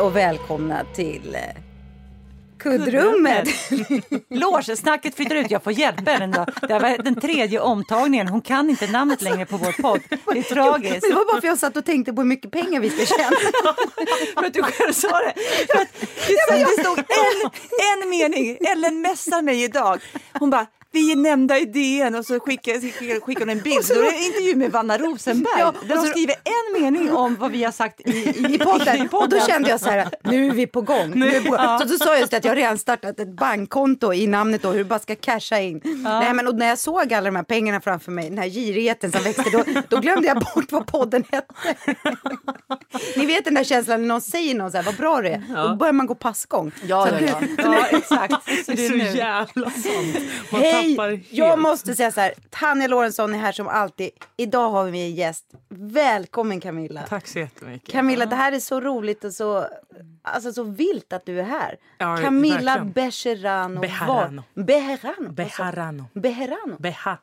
Hej och välkomna till eh, kuddrummet. Logesnacket flyttar ut. Jag får hjälpa henne. Då. Det var den tredje omtagningen. Hon kan inte namnet längre på vår podd. Det är tragiskt. Men det var bara för att jag satt och tänkte på hur mycket pengar vi ska tjäna. för att du själv sa det. För att det, det stod en, en mening. Ellen messar mig idag. Hon bara vi är nämnda i DN och så skickar, skickar, hon en bild. Så, då är det en intervju med Vanna Rosenberg. Ja, där de skriver en mening om vad vi har sagt i, i, I, podden. i podden. Och då kände jag så här, nu är vi på gång. Nu är på, ja. Så då sa jag just att jag redan startat ett bankkonto i namnet och hur du bara ska casha in. Ja. Nej, men, och när jag såg alla de här pengarna framför mig, den här girigheten som växte, då, då glömde jag bort vad podden hette. Ni vet den där känslan när någon säger något så här, vad bra det är, ja. då börjar man gå passgång. Ja, ja, ja. ja exakt. Så det är så jävla sant. Man Hej! Jag måste säga så här, Tanja Lorentzon är här som alltid. Idag har vi en gäst. Välkommen Camilla. Tack så jättemycket. Camilla, det här är så roligt och så, alltså, så vilt att du är här. Ja, Camilla Becherano. Beharano. Beharano. Beharano. Beharano. Beha.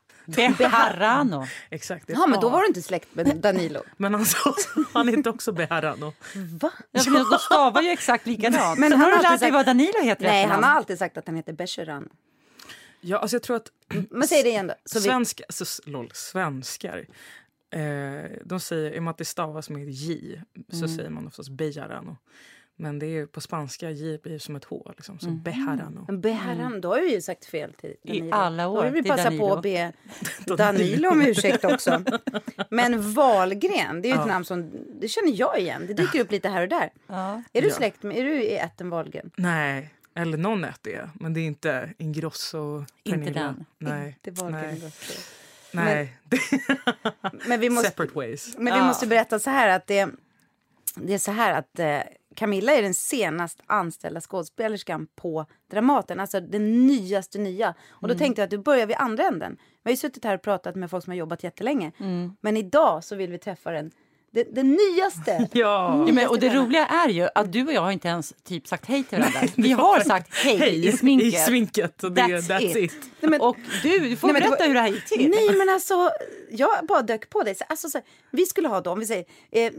Beharano. Exakt. Ja, men då var du inte släkt med Danilo. men alltså, han heter också Beharano. Va? Ja, men de stavar ju exakt likadant. Men har du lärt dig vad Danilo heter? Nej, han har alltid sagt att han heter Becherano. Ja, alltså jag tror att... Men säg det igen då. Så svenska, vi... alltså, lol, svenskar, eh, de säger, i och med att det stavas med J, så mm. säger man oftast Bejarano. Men det är på spanska J blir som ett H, liksom, så mm. Bejarano. Bejarano, mm. då har du ju sagt fel till Danilo. I alla år. Då har vi passa på att be Danilo om ursäkt också. Men Valgren, det är ju ett ja. namn som det känner jag igen. Det dyker upp lite här och där. Ja. Är du släkt med, är du i ätten Valgren? Nej. Eller någon äter det, men det är inte Ingrosso. Inte den. Nej. Inte Nej. Ingrosso. Nej. Men, men vi måste, Separate ways. Men vi måste berätta så här att det, det är så här att eh, Camilla är den senast anställda skådespelerskan på Dramaten. Alltså den nyaste nya. Och då mm. tänkte jag att du börjar vid andra änden. Vi har ju suttit här och pratat med folk som har jobbat jättelänge. Mm. Men idag så vill vi träffa den det, det nyaste. Ja. ja men, och det roliga är ju att du och jag har inte ens typ sagt hej till varandra. Vi har sagt hej, hej i sminket. I sminket och det, that's, that's it. it. Nej, men, och du, du får nej, berätta hur det här gick till. Nej men alltså, jag bara dök på det. Alltså, så, vi skulle ha då, om vi säger, eh,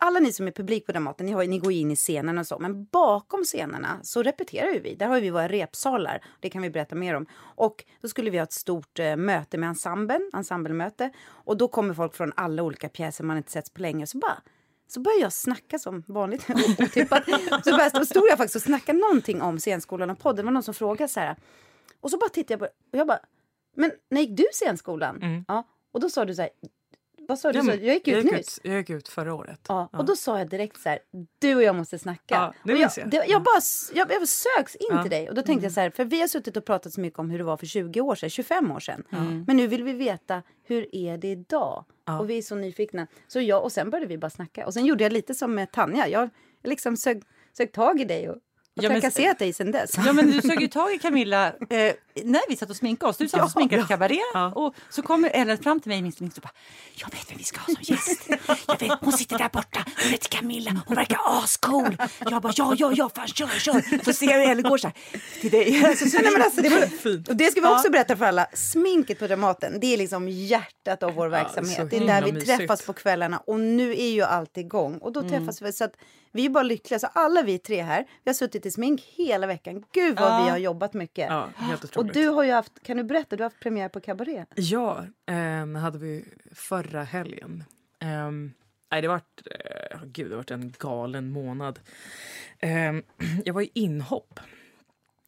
alla ni som är publik på Dramaten, ni, har, ni går in i scenen och så. Men bakom scenerna så repeterar vi. Där har vi våra repsalar. Det kan vi berätta mer om. Och då skulle vi ha ett stort eh, möte med ensemblen, ensemblemöte. Och då kommer folk från alla olika pjäser man inte sett på länge. Så bara så började jag snacka som vanligt. så började, stod jag faktiskt och snackade någonting om scenskolan och podden. Det var någon som frågade så här. Och så bara tittade jag på och jag bara, men när gick du scenskolan? Mm. Ja. Och då sa du så här, vad sa du? Ja, jag gick ut jag nyss. jag gick ut förra året. Ja, ja, Och då sa jag direkt så här, du och jag måste snacka. Ja, det och jag, jag. Det, jag, bara, jag, jag söks in till dig. Och då tänkte mm. jag så här, för vi har suttit och pratat så mycket om hur det var för 20 år sedan, 25 år sedan. Mm. Men nu vill vi veta, hur är det idag? Och vi är så nyfikna. Så jag, och sen började vi bara snacka. Och sen gjorde jag lite som med Tanja. Jag liksom sög, sög tag i dig och och ja, trakasserat dig sen dess. Ja, men du sög ju tag i Camilla eh, när vi satt och sminkade oss. Du satt och sminkade ja, kabaré ja. och så kommer Ellen fram till mig i min sminkstuga och bara “Jag vet vem vi ska ha som gäst. Jag vet, hon sitter där borta, hon heter Camilla, hon verkar ascool”. Jag bara “Ja, ja, ja, fan kör, kör”. Så ser jag hur Ellen går så här till dig. Alltså, så, nej, men alltså, det, var, och det ska vi också berätta för alla. Sminket på Dramaten, det är liksom hjärtat av vår verksamhet. det är där vi mysigt. träffas på kvällarna och nu är ju allt igång. Och då mm. träffas vi. Så att vi är bara lyckliga. Så alla vi tre här, vi har suttit i smink hela veckan. Gud vad ja. vi har jobbat mycket. Ja, helt och du har ju haft, kan du berätta, du har haft premiär på Cabaret. Ja, eh, hade vi förra helgen. Eh, nej, det vart, eh, gud, det vart en galen månad. Eh, jag var i inhopp.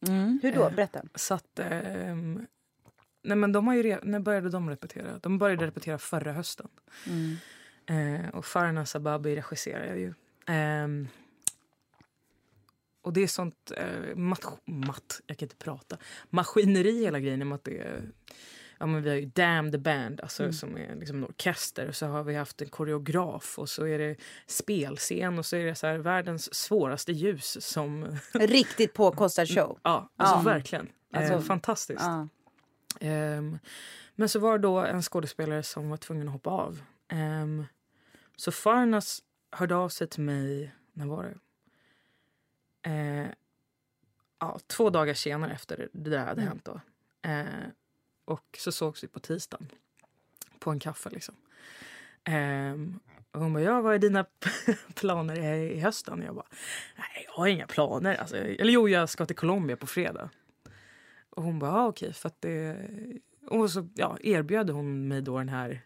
Mm. Hur då? Berätta. så att, ehm, nej men de har ju, när började de repetera? De började repetera förra hösten. Mm. Eh, och Farna Sababi regisserar ju. Och det är sånt uh, matt, matt, jag kan inte prata, maskineri hela grejen. Med att det är, ja, men vi har ju Damn the Band alltså, mm. som är liksom en orkester och så har vi haft en koreograf och så är det spelscen och så är det så här, världens svåraste ljus som... Riktigt påkostad show. Ja, alltså ja. verkligen. Alltså, eh, fantastiskt. Ja. Um, men så var det då en skådespelare som var tvungen att hoppa av. Um, så Farnas hörde av sig till mig, när var det? Eh, ja, två dagar senare efter det där hade mm. hänt. Då. Eh, och så sågs vi på tisdagen. På en kaffe liksom. Eh, Och hon bara, ja vad är dina planer i, hösten? Jag bara, nej jag har inga planer. Alltså, eller jo, jag ska till Colombia på fredag. Och hon bara, ah, okej för att det... Och så ja, erbjöd hon mig då den här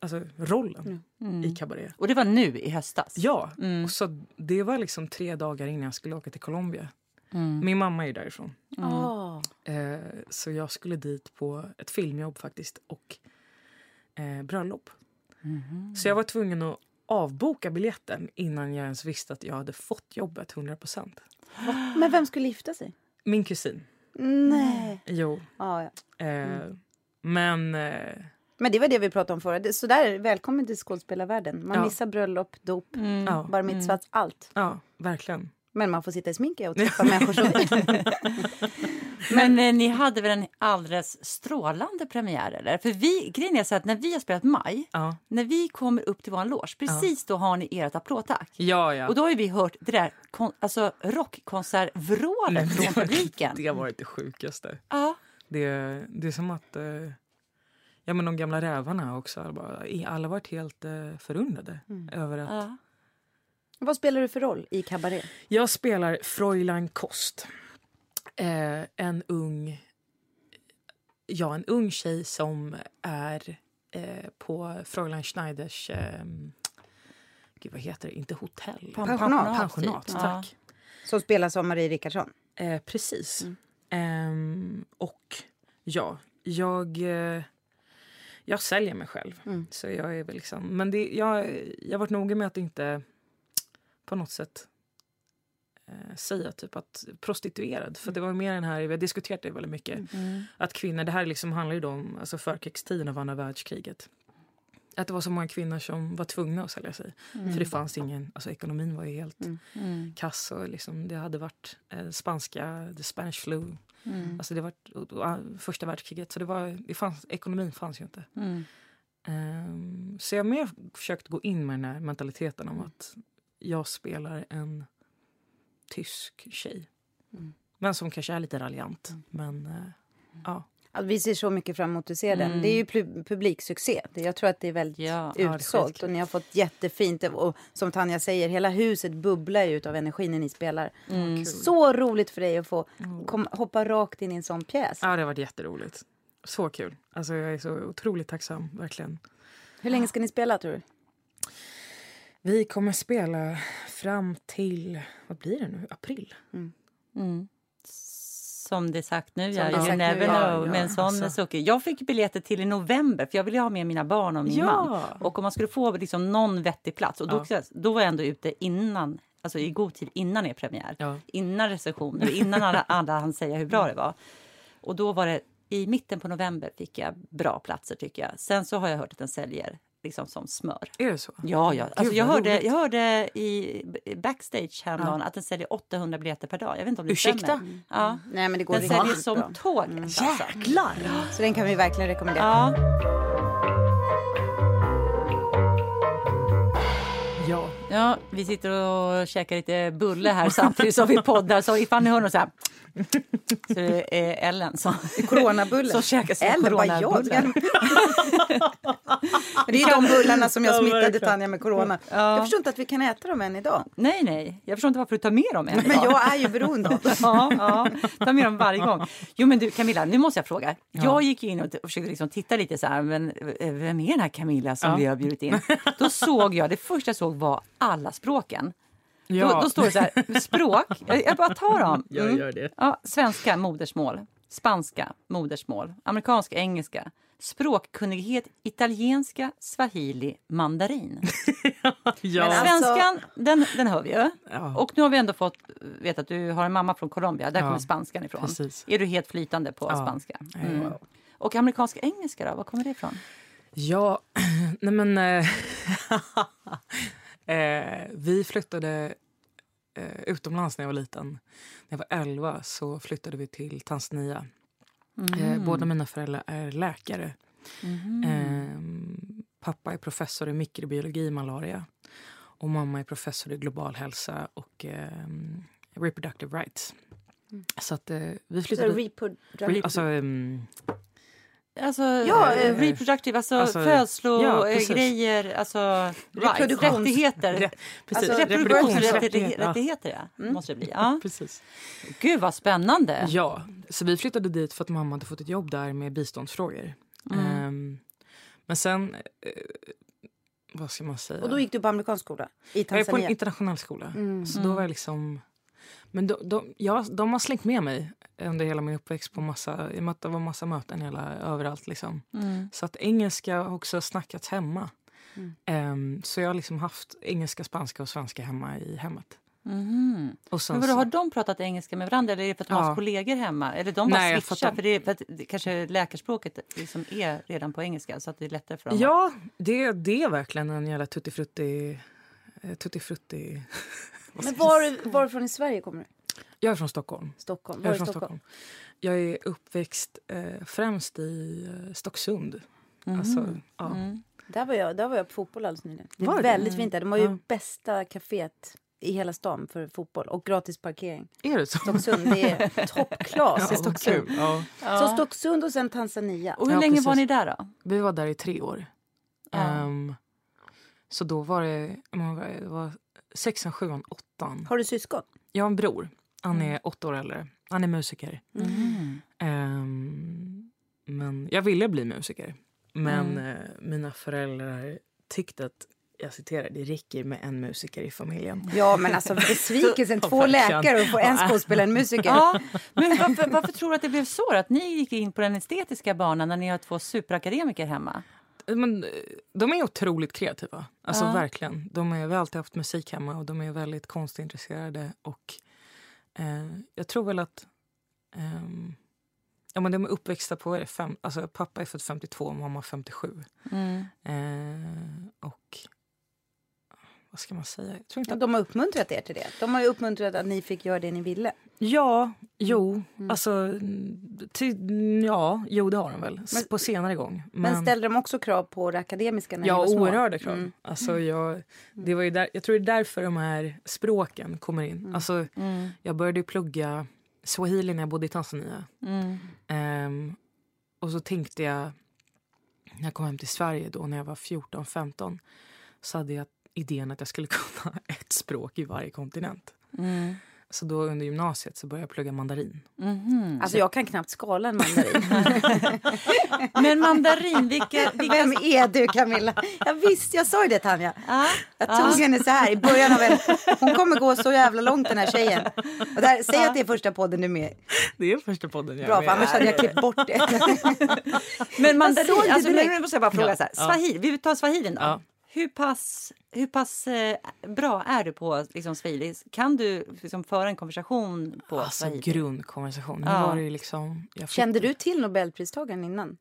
alltså, rollen Mm. i Cabaret. Och det var nu i höstas? Ja, Mm. och så det var liksom tre dagar innan jag skulle åka till Colombia. Mm. Min mamma är ju därifrån. Ah. Eh, så jag skulle dit på ett filmjobb faktiskt och eh, bröllop. Mhm. Så jag var tvungen att avboka biljetten innan jag ens visste att jag hade fått jobbet 100%. Men vem skulle gifta sig? Min kusin. Nej. Jo. Ah, ja. Eh, Men eh, Men det var det vi pratade om förut. Så där, välkommen till skådespelarvärlden. Man Ja. missar bröllop, dop, Mm. ja, bar mitzvahs, allt. ja, verkligen. Men man får sitta i sminket och träffa människor som vill. Men eh, ni hade väl en alldeles strålande premiär? Eller? För vi, grejen är så att när vi har spelat Maj, Ja, när vi kommer upp till vår loge, precis då har ni ert applådtack. ja. ja. Och då har vi hört det där kon- alltså rockkonsertvrålet från publiken. Det har varit det sjukaste. Ja. Det, det är som att eh, ja, men de gamla rävarna också. Bara, alla varit helt eh, förundrade över att Ja. Vad spelar du för roll i Cabaret? Jag spelar Fräulein Kost. Eh, en ung ja, en ung tjej som är eh, på Fräulein Schneiders... Eh, gud, vad heter det? Inte hotell. Pen- Pensionat, Pensionat, typ. tack. Som spelas av Marie Rickardsson. Eh, precis. Ehm, och ja, jag... Jag säljer mig själv. Mm. Så jag är väl liksom... Men det, jag, jag har varit noga med att inte på något sätt eh, säga typ att prostituerad. För det var mer den här, vi har diskuterat det väldigt mycket. Mm. Att kvinnor, det här liksom handlar ju om alltså förkrigstiden av andra världskriget. Att det var så många kvinnor som var tvungna att sälja sig. För det fanns ingen, alltså ekonomin var ju helt Mm. kass och liksom, det hade varit eh, spanska, the Spanish flu. Mm. Alltså det var ah, första världskriget. Så det var, det fanns, ekonomin fanns ju inte. Mm. Ehm, så jag har mer försökt gå in med den här mentaliteten om att jag spelar en tysk tjej. Mm. Men som kanske är lite raljant. Men eh, ja. Alltså, vi ser så mycket fram emot att se den. Mm. Det är ju pu- publiksuccé. Jag tror att det är väldigt Ja. Ja, utsålt. skitkul. och ni har fått jättefint. Och som Tanja säger, hela huset bubblar ju av energin när ni spelar. Mm. Så roligt för dig att få kom, hoppa rakt in i en sån pjäs. ja, det har varit jätteroligt. Så kul. Alltså jag är så otroligt tacksam, verkligen. Hur länge ska ni spela tror du? Vi kommer spela fram till, vad blir det nu, april? Mm. Som det är sagt nu, ja. You never ja. know. Ja, med en sån alltså. sucker. Jag fick biljetter till i november för jag ville ha med mina barn och min Ja. man. Och om man skulle få liksom någon vettig plats. Och då, då var jag ändå ute innan, alltså i god tid innan er premiär. Ja. Innan recensioner, innan alla, alla hann säga hur bra det var. Och då var det i mitten på november fick jag bra platser tycker jag. Sen så har jag hört att den säljer liksom som smör. Är det så? Ja, ja. Alltså, jag, hörde, jag hörde i backstage häromdagen att den säljer 800 biljetter per dag. Jag vet inte om det Ursäkta? stämmer. Ja. Nej, men det går Den säljer bra. som tåget. Alltså. Jäklar! Så den kan vi verkligen rekommendera. Ja. Ja. vi sitter och käkar lite bulle här samtidigt som vi poddar. Så ifall ni hör något så här... Så det är Ellen som, Coronabullar. som käkar sin Eller bara jag. coronabullar. Men det är de bullarna som jag Ja, smittade. Tanja med corona. Ja. Jag förstår inte att vi kan äta dem än idag. Nej, nej. Jag förstår inte varför du tar med dem än Men idag. jag är ju beroende av dem. Ja, ja. Ta med dem varje gång. Jo men du Camilla, nu måste jag fråga. Jag gick in och försökte liksom titta lite så här, men eh, vem är den här Camilla som Ja. vi har bjudit in? Då såg jag, det första jag såg var alla språken. Ja. Då, då står det så här, språk, jag, jag bara tar dem. Jag Mm. gör det. Ja, svenska, modersmål. Spanska, modersmål. Amerikanska, engelska. Språkkunnighet, italienska, swahili, mandarin. Ja. Men alltså- Svenskan, den, den hör vi ju. Ja. Och nu har vi ändå fått veta att du har en mamma från Colombia. Där Ja, kommer spanskan ifrån. precis. Är du helt flytande på Ja. spanska? Ja, Mm. wow. Och amerikanska engelska då? Var kommer det ifrån? Ja, nej men... Eh, eh, vi flyttade eh, utomlands när jag var liten. När jag var 11 så flyttade vi till Tanzania. Eh, båda mina föräldrar är läkare. Eh, pappa är professor i mikrobiologi i malaria. Och mamma är professor i global hälsa och eh, reproductive rights. Så att eh, vi Så flyttade... repod- Re- alltså, um, Alltså, ja, eh, reproductive, alltså, alltså födslogrejer, ja, alltså rättigheter. Re, precis, alltså, reproduktionsrättigheter, ja. Mm. måste det bli. Ja. precis. Gud vad spännande. Ja, så vi flyttade dit för att mamma hade fått ett jobb där med biståndsfrågor. Mm. Um, men sen, eh, vad ska man säga? Och då gick du på amerikansk skola i Tanzania? Jag är på en internationell skola. Mm. Så då var jag liksom... Men de, de, ja, de har slängt med mig under hela min uppväxt på massa, i och med att det var massa möten hela, överallt. Liksom. Mm. Så att engelska har också snackats hemma. Mm. Um, så jag har liksom haft engelska, spanska och svenska hemma i hemmet. Mm. Och Men vadå, har de pratat engelska med varandra eller är det för att de ja. har kollegor hemma? Eller de bara Nej, switchar? För, för, det, för att kanske läkarspråket liksom är redan på engelska så att det är lättare för dem? Ja, det, det är verkligen en jävla tuttifrutti... Eh, tuttifrutti Men var, varifrån i Sverige kommer du? Jag är från Stockholm. Stockholm. Var jag är från Stockholm? Stockholm. Jag är uppväxt eh, främst i eh, Stocksund. Mm. Alltså, ja. Mm. Där var, jag, där var jag på fotboll alldeles nyligen. Det är var väldigt fint där. De har ju ja. bästa kaféet i hela stan för fotboll och gratis parkering. Är det så? Stocksund, det är toppklass ja, i Stocksund. Ja. Så Stocksund och sen Tanzania. Och hur ja, länge precis. var ni där då? Vi var där i tre år. Um, så då var det, det var sexan, sjuan, åttan. Har du syskon? Jag har en bror. Han är mm. åtta år äldre. Han är musiker. Mm. Um, men jag ville bli musiker. Men mm. uh, mina föräldrar tyckte att jag citerar, det räcker med en musiker i familjen. Ja, men alltså besvikelsen. två läkare och få en skådespelare, en musiker. Ja, men varför, varför tror du att det blev så? Att ni gick in på den estetiska banan när ni har två superakademiker hemma? Men, de är otroligt kreativa. Alltså ja. verkligen. De är, vi har alltid haft musik hemma och de är väldigt konstintresserade. Och eh, jag tror väl att... Eh, ja, men de är uppväxta på... Fem, alltså, pappa är född 52 och mamma 57. Mm. Eh, och vad ska man säga? Jag tror inte att... De har uppmuntrat er till det. De har uppmuntrat att ni fick göra det ni ville. Ja, jo. Mm. Alltså, ty, ja, jo det har de väl. Men, på senare gång. Men, men ställde de också krav på det akademiska när Ja, oerhörda krav. Mm. Alltså, jag, det var ju där, jag tror det är därför de här språken kommer in. Mm. Alltså, mm. Jag började plugga swahili när jag bodde i Tanzania. Um, och så tänkte jag, när jag kom hem till Sverige då när jag var 14-15 så hade jag idén att jag skulle kunna ett språk i varje kontinent. Mm. Så då under gymnasiet så började jag plugga mandarin. Mm. Alltså jag kan knappt skala en mandarin. Men mandarin, vilka, vilka... Vem är du Camilla? Jag visste, jag sa ju det Tanja. Ah, jag tog ah. henne så här i början av en... Hon kommer gå så jävla långt den här tjejen. Och där, säg ah. att det är första podden du är med Det är första podden jag är Bra, för annars hade jag klippt bort det. Men mandarin, alltså, nu måste jag bara fråga så här. Swahili, vi tar swahilin då. Ja. Hur pass, hur pass eh, bra är du på liksom, swahili? Kan du liksom, föra en konversation på alltså, swahili? Grundkonversation. Ja. Var det liksom, Kände du till Nobelpristagaren innan?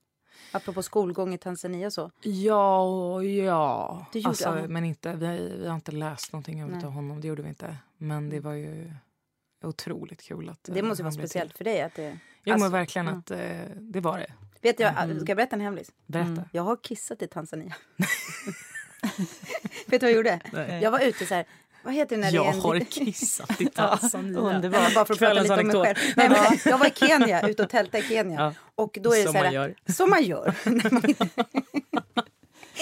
Apropå skolgång i Tanzania så. Ja, ja. Du gjorde alltså, men inte, vi, vi har inte läst någonting av honom. Det gjorde vi inte. Men det mm. var ju otroligt kul att Det måste vara speciellt till. för dig. Att det, ja, alltså, men verkligen ja. att eh, det var det. Vet jag, mm. Ska jag berätta en hemlis? Berätta. Mm. Jag har kissat i Tanzania. Vet du vad jag gjorde? Nej. Jag var ute så här. Vad heter det när jag det är en... har kissat i Tanzania. ja, underbart. Bara för att prata lite om mig själv. Nej, men, jag var i Kenya, ute och tältade i Kenya. Ja. Och då är det som så här, man gör. Som man gör.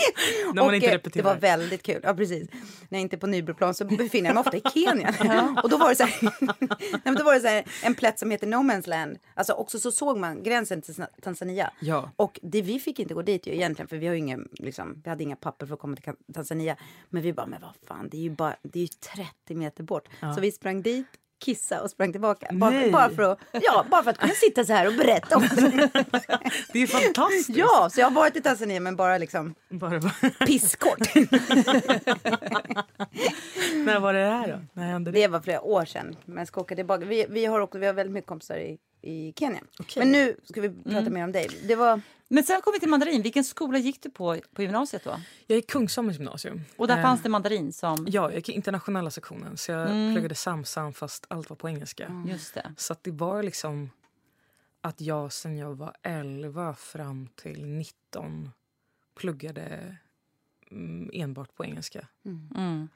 När man inte repeterar. Det var väldigt kul. Ja, precis. När jag inte är på Nybroplan så befinner jag mig ofta i Kenya. Ja. Och då var det så här, nej, men då var det så här, en plätt som heter No Man's Land. Alltså också så såg man gränsen till Tanzania. Ja. Och det, vi fick inte gå dit ju egentligen för vi, har ingen, liksom, vi hade inga papper för att komma till Tanzania. Men vi bara, men vad fan, det är ju, bara, det är ju 30 meter bort. Ja. Så vi sprang dit kissa och sprang tillbaka. Bara, bara, för att, ja, bara för att kunna sitta så här och berätta om det. Det är fantastiskt. Ja, så jag har varit i Tanzania men bara liksom bara, pisskort. När var det här då? När hände det? det var flera år sedan. Men ska åka tillbaka. Vi, vi, har också, vi har väldigt mycket kompisar i, i Kenya. Okay. Men nu ska vi prata mm. mer om dig. Det var... Men sen kom vi till mandarin. Vilken skola gick du på på gymnasiet då? Jag gick Kungsholmens gymnasium. Och där eh, fanns det mandarin som? Ja, jag gick internationella sektionen. Så jag mm. pluggade samsam fast allt var på engelska. Mm. Just det. Så det var liksom att jag sen jag var 11 fram till 19 pluggade mm, enbart på engelska. Mm.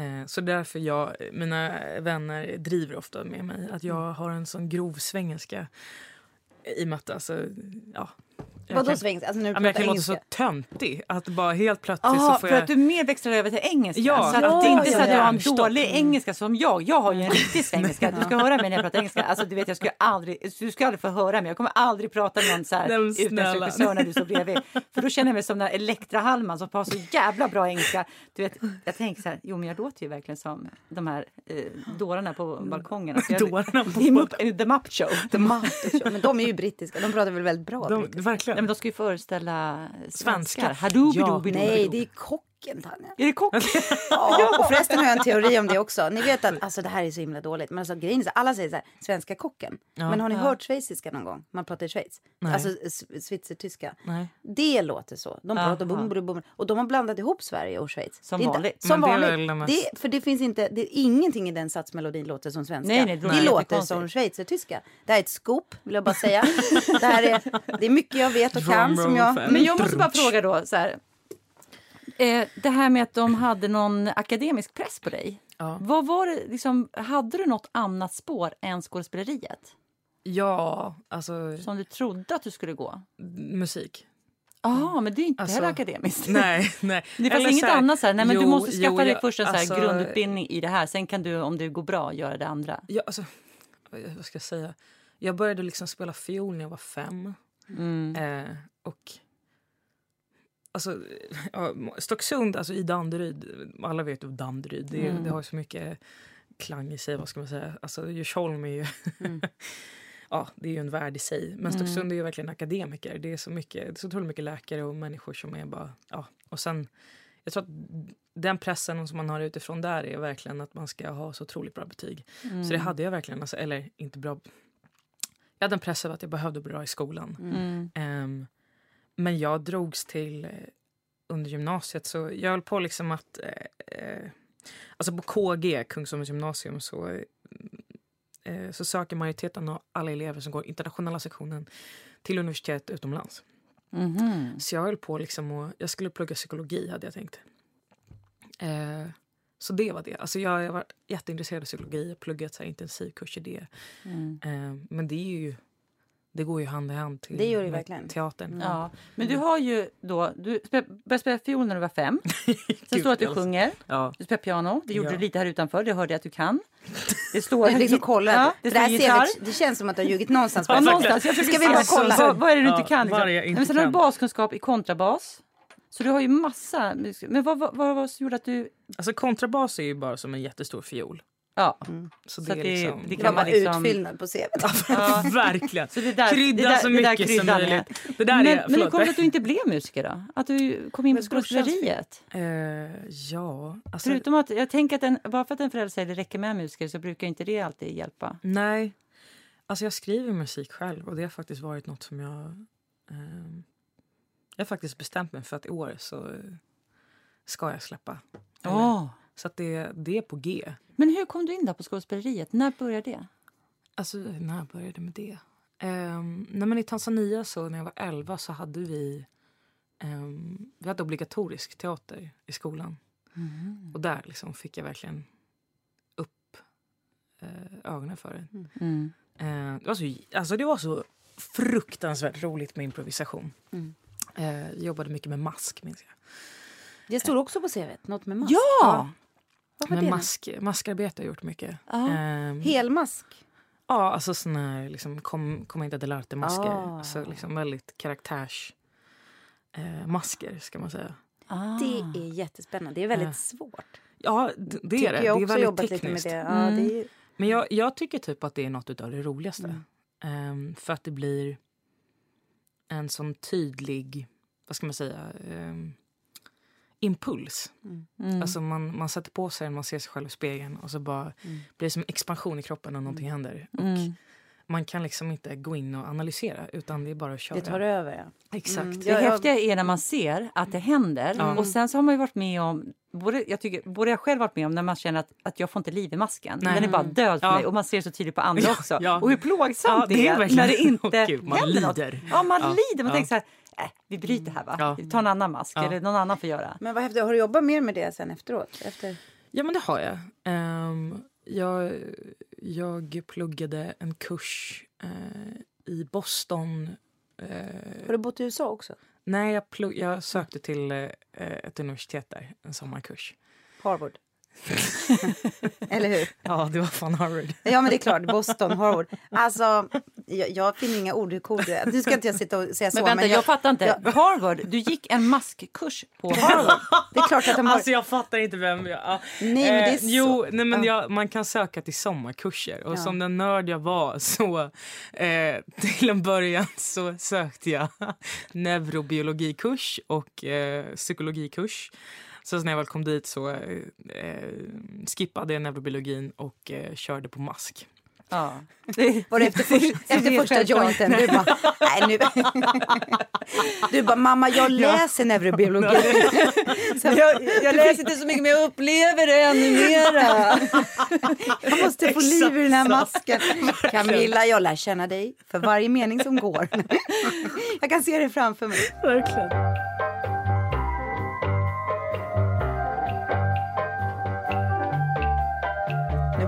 Mm. Eh, så därför jag, mina vänner driver ofta med mig att jag har en sån grov svengelska i att alltså, ja, Vadå svengelska? Alltså när du Ja, jag kan låta så töntig att bara helt plötsligt Jaha, så får för jag... att du mer växlar över till engelska? Ja. så att Ja, det är inte ja, så att du har en dålig engelska som jag. Jag har ju en riktig svengelska. Du ska höra mig när jag pratar engelska. Alltså, du vet, jag skulle aldrig, du ska aldrig få höra mig. Jag kommer aldrig prata med någon så här utländsk regissör när du står bredvid. För då känner jag mig som den här Elektra Hallman som har så jävla bra engelska. Du vet, jag tänker så här, jo men jag låter ju verkligen som de här eh, dårarna på balkongen. Alltså, jag, Dårarna på Mupp- The Mupp Show. The Muppet Show. Men de är ju brittiska. De pratar väl väldigt bra De, brittiska? Verkligen. Nej, men de ska ju föreställa svenskar. Svenskar. Hadoobidoobidoo. Nej, det är kocken, Tanja. Är det kock? Ja, och förresten har jag en teori om det också. Ni vet att alltså, det här är så himla dåligt. Men alltså, grejen är alla säger så här, svenska kocken. Men har ni hört schweiziska någon gång? Man pratar i Schweiz. Nej. Alltså schweizertyska. Det låter så. De pratar bum, bum, bum. Och de har blandat ihop Sverige och Schweiz. Som det är inte- vanligt. Som Men vanligt. det mest- Det, för det finns inte, det är ingenting i den satsmelodin låter som svenska. Nej, nej, det det låter som schweizertyska. Det här är ett scoop, vill jag bara säga. det, här är, det är mycket jag vet och kan. Som jag, Men jag måste bara fråga då, så här. Eh, det här med att de hade någon akademisk press på dig. Ja. Vad var det, liksom, hade du något annat spår än skådespeleriet? Ja, alltså Som du trodde att du skulle gå? musik. Ja, men det är inte Alltså, heller akademiskt. Nej, nej. Det fanns inget så här- annat så här, nej men du Jo, måste skaffa jo, dig först en så alltså- grundutbildning i det här. Sen kan du, om det går bra, göra det andra. Ja, alltså, vad ska jag säga? Jag började liksom spela fiol när jag var fem. Mm. Eh, och alltså, ja, Stocksund, alltså i Danderyd, alla vet ju Danderyd, det, Mm. det har ju så mycket klang i sig. vad ska man säga. Alltså Djursholm är ju... ja, det är ju en värld i sig. Men Stocksund är ju verkligen akademiker. Det är så mycket, det är så otroligt mycket läkare och människor som är bara... Ja. Och sen, jag tror att den pressen som man har utifrån där är verkligen att man ska ha så otroligt bra betyg. Så det hade jag verkligen. Alltså, eller inte bra... Jag hade en press av att jag behövde bli bra i skolan. Mm. Men jag drogs till eh, under gymnasiet så jag höll på liksom att... Eh, eh, alltså på KG, Kungsholmens gymnasium, så, eh, eh, så söker majoriteten av alla elever som går internationella sektionen till universitet utomlands. Mhm. Så jag höll på liksom och jag skulle plugga psykologi hade jag tänkt. Eh, så det var det. Alltså jag har varit jätteintresserad av psykologi, pluggat så här intensivkurs i det. Mm. Men det är ju... Det går ju hand i hand till Det gör det verkligen. teatern. Ja, men du har ju då, du började spela fiol när du var fem. Sen står det att du sjunger, Ja. du spelar piano, det gjorde Ja. du lite här utanför, det hörde jag att du kan. Det står... Jag liksom kollar. Ja, det, det där gitarr. det känns som att du har ljugit någonstans. Ja, på det. någonstans. Jag Ska vi bara kolla? Vad, vad är det du inte kan? vad det jag Nej, inte men sen har du baskunskap i kontrabas. Så du har ju massa... Men vad, vad, vad det som gjorde att du... Alltså kontrabas är ju bara som en jättestor fiol. Ja, Så, Så det att är det- liksom... det kan vara liksom- utfyllnad på CVt. Ja. Verkligen! så det där, Krydda det där, så det där mycket som möjligt. Det där Men, är... men hur kom det att du inte blev musiker då? Att du kom in på skådespeleriet? Eh, ja, alltså... Förutom att jag tänker att en, bara för att en förälder säger det räcker med musiker så brukar inte det alltid hjälpa. Nej. Alltså jag skriver musik själv och det har faktiskt varit något som jag... ehm, jag har faktiskt bestämt mig för att i år så ska jag släppa. Eller- Oh. Så att det, det är på G. Men hur kom du in då på skådespeleriet? När började det? Alltså, när började med det? Um, när man I Tanzania så när jag var 11 så hade vi ehm, vi hade obligatorisk teater i skolan. Och där liksom fick jag verkligen upp eh, ögonen för det. Mm. Eh, det, var så, alltså det var så fruktansvärt roligt med improvisation. Mm. Jag jobbade mycket med mask, minns jag. Det står också på CVt, något med mask. Ja! Var Men mask, maskarbete har jag gjort mycket. Ehm, Helmask. Ja, alltså sån här liksom, kom, commedia dell'arte-masker. Ah. Alltså liksom väldigt karaktärs... Eh, masker, ska man säga. Ah. Det är jättespännande. Det är väldigt Ja. svårt. Ja, det är det. jag Det är väldigt jobbat tekniskt. lite med det. Ja, Mm. det är, Men jag, jag tycker typ att det är något av det roligaste. Mm. Ehm, för att det blir en sån tydlig, vad ska man säga, ehm, impuls. Mm. Alltså man, man sätter på sig man ser sig själv i spegeln och så bara Mm. blir det som en expansion i kroppen när någonting händer. Och Mm. man kan liksom inte gå in och analysera utan det är bara att köra. det tar över, ja. Exakt. Mm. Det Ja, jag- häftiga är när man ser att det händer. Ja. Och sen så har man ju varit med om, både jag, tycker, både jag själv varit med om när man känner att, att jag får inte liv i masken. Nej. Den är bara död för Ja. mig och man ser det så tydligt på andra också. Ja. Och hur plågsamt Ja, det, det är är verkligen- när det inte Åh, Gud, man händer något. lider. Ja, man Ja. lider. Man Ja. tänker så här, äh, vi bryter här va. Ja. Vi tar en annan mask Ja. eller någon annan får göra. Men vad häftigt. Har du jobbat mer med det sen efteråt? Efter... Ja, men det har jag. Ehm, jag, jag pluggade en kurs eh, i Boston Eh, Har du bott i USA också? nej, jag, plugg, jag sökte till eh, ett universitet där, en sommarkurs. Harvard. Eller hur? Ja, det var fan Harvard. Ja, men det är klart. Boston, Harvard. Alltså, jag, jag finner inga ord hur cool du är. Nu ska inte jag sitta och säga så. Men vänta, jag, fattar inte. jag- Harvard, du gick en maskkurs på Harvard. Det är klart att de har... Alltså jag fattar inte vem jag... Ja. Nej, men det är så- Jo, nej, men Ja. jag, man kan söka till sommarkurser. Och Ja. som den nörd jag var så eh, till en början så sökte jag neurobiologikurs och eh, psykologikurs. Så när jag väl kom dit så eh, eh, skippade jag neurobiologin och eh, körde på mask. Ja. Det, Var det efter, för, efter första jointen? Du bara, nej nu. Du bara, mamma jag läser neurobiologi. Så Jag, jag läser inte så mycket men jag upplever det ännu mera. jag måste få liv i den här masken. Camilla, jag lär känna dig för varje mening som går. Jag kan se det framför mig. Verkligen.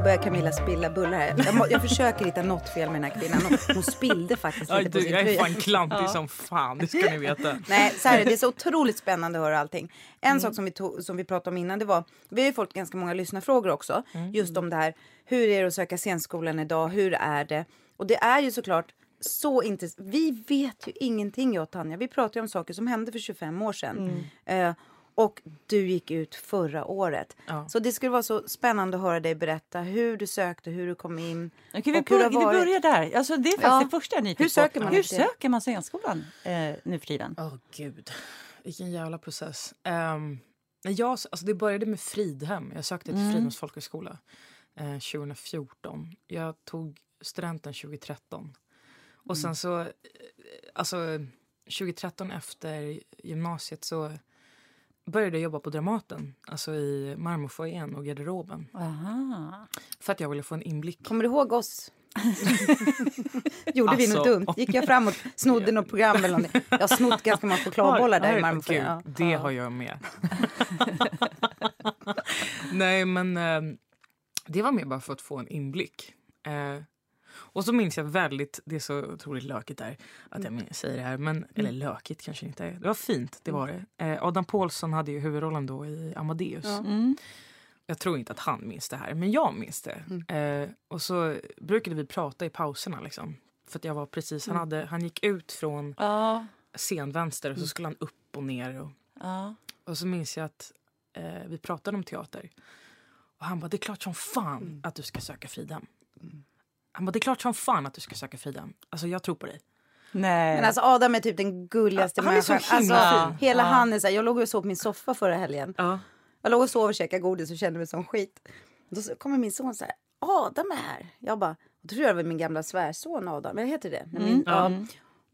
Börjar Camilla spilla bullar här. Jag, må, jag försöker hitta något fel med den här kvinnan. Hon, hon spillde faktiskt Aj, lite på du, sin jag är fan klantig som fan, det ska ni veta. Nej, så här, är det är så otroligt spännande att höra allting. En sak som vi, tog, som vi pratade om innan, det var, vi har ju fått ganska många lyssnarfrågor också, just om det här, hur är det att söka scenskolan idag, hur är det? Och det är ju såklart så intensivt. Vi vet ju ingenting jag och Tanja, vi pratar ju om saker som hände för 25 år sedan. Eh, och du gick ut förra året. Ja. Så det skulle vara så spännande att höra dig berätta hur du sökte, hur du kom in. Okej, vi, och hur har vi börjar där. Alltså, det är faktiskt Ja. det första jag är Hur söker man Hur söker man scenskolan eh, nu för tiden? Åh gud, vilken jävla process. Um, jag, alltså det började med Fridhem. Jag sökte till Mm. Fridhems folkhögskola eh, 2014. Jag tog studenten 2013. Och sen så, eh, alltså 2013 efter gymnasiet så började jobba på Dramaten. Alltså i marmorfoajén och garderoben. Aha. För att jag ville få en inblick. Kommer du ihåg oss? Gjorde vi något Alltså, dumt? Gick jag framåt, snodde något program eller någonting? Jag har snott ganska många chokladbollar där i marmorfoajén. Ja. Det har jag med. Nej, men eh, det var mer bara för att få en inblick. Eh, och så minns jag väldigt, det är så otroligt lökigt där att jag säger det här, men, eller lökigt kanske inte är. Det var fint, det var det. Eh, Adam Pålsson hade ju huvudrollen då i Amadeus. Mm. Jag tror inte att han minns det här, men jag minns det. Eh, och så brukade vi prata i pauserna liksom. För att jag var precis, han, hade, han gick ut från Ja. scenvänster och så skulle han upp och ner. Och, ja. och så minns jag att eh, vi pratade om teater. Och han bara, det är klart som fan att du ska söka Fridhem. Han bara, det är klart som fan att du ska söka Fridhem. Alltså jag tror på dig. Nej. Men alltså Adam är typ den gulligaste Han är så människan. himla alltså, fin. Hela Ja. han är så här, jag låg och sov på min soffa förra helgen. Ja. Jag låg och sov och käkade godis och kände mig som skit. Då kommer min son så här, Adam är här. Jag bara, då tror jag det var min gamla svärson Adam, eller heter det? Min, ja.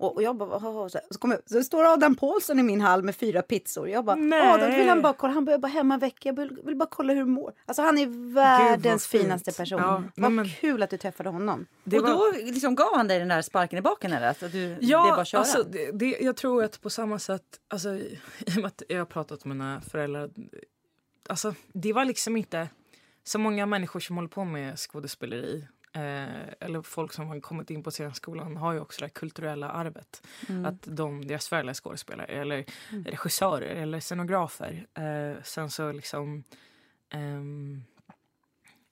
Och, och jag bara, "Haha", så, så, kommer, jag- så står Adam Paulsson i min hall med fyra pizzor. Jag bara, Nej. Adam vill han bara kolla, han börjar bara hemma en vecka, jag vill, vill bara kolla hur du mår. Alltså han är världens finaste person. Ja, Vad men- kul att du träffade honom. Det och då liksom gav han dig den där sparken i baken eller? Att du, det är Ja, bara köra? alltså, det, det, jag tror att på samma sätt... Alltså, I och med att jag har pratat med mina föräldrar. Alltså, det var liksom inte... Så många människor som håller på med skådespeleri eh, eller folk som har kommit in på scenskolan har ju också det kulturella arvet. Att de, deras föräldrar är skådespelare eller regissörer eller scenografer. Eh, sen så liksom... ehm,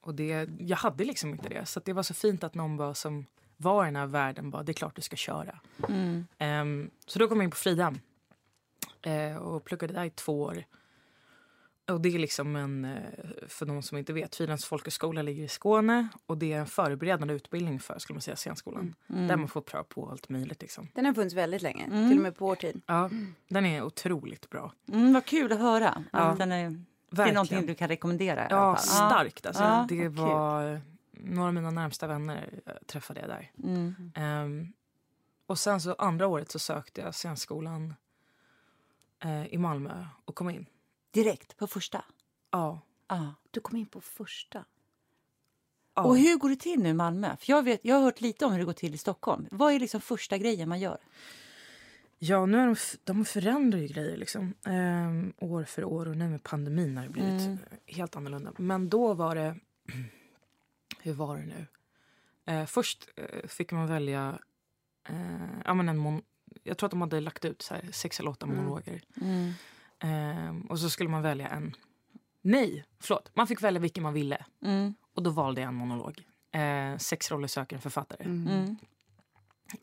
och det, jag hade liksom inte det. Så det var så fint att någon bara som var i den här världen bara, det är klart du ska köra. Mm. Ehm, så då kom jag in på Fridhem eh, och pluggade där i två år. Och det är liksom en, eh, för de som inte vet, Fridhems folkhögskola ligger i Skåne och det är en förberedande utbildning för skulle man säga, scenskolan. Där man får pröva på allt möjligt. Liksom. Den har funnits väldigt länge, till och med på vår tid. Ja, den är otroligt bra. Mm, vad kul att höra. Ja. Att den är, det är någonting du kan rekommendera. i alla Ja, fall. starkt. Alltså, Ja, det var några av mina närmsta vänner eh, träffade jag där. Mm. Ehm, och sen så andra året så sökte jag scenskolan eh, i Malmö och kom in. Direkt på första. Ja. Ja. Du kom in på första. ja. Och hur går det till nu i Malmö? För jag, vet, jag har hört lite om hur det går till i Stockholm. Vad är liksom första grejen man gör? Ja, nu är de, de förändrar ju grejer liksom. Ehm, år för år och nu med pandemin har det blivit Mm. helt annorlunda. Men då var det... Hur var det nu? Eh, först eh, fick man välja eh, ja, men en mon, jag tror att de hade lagt ut så här, sex eller åtta monologer. Mm. Um, och så skulle man välja en. Nej, förlåt. Man fick välja vilken man ville. Mm. Och då valde jag en monolog. Uh, sex roller söker en författare. Mm. mm.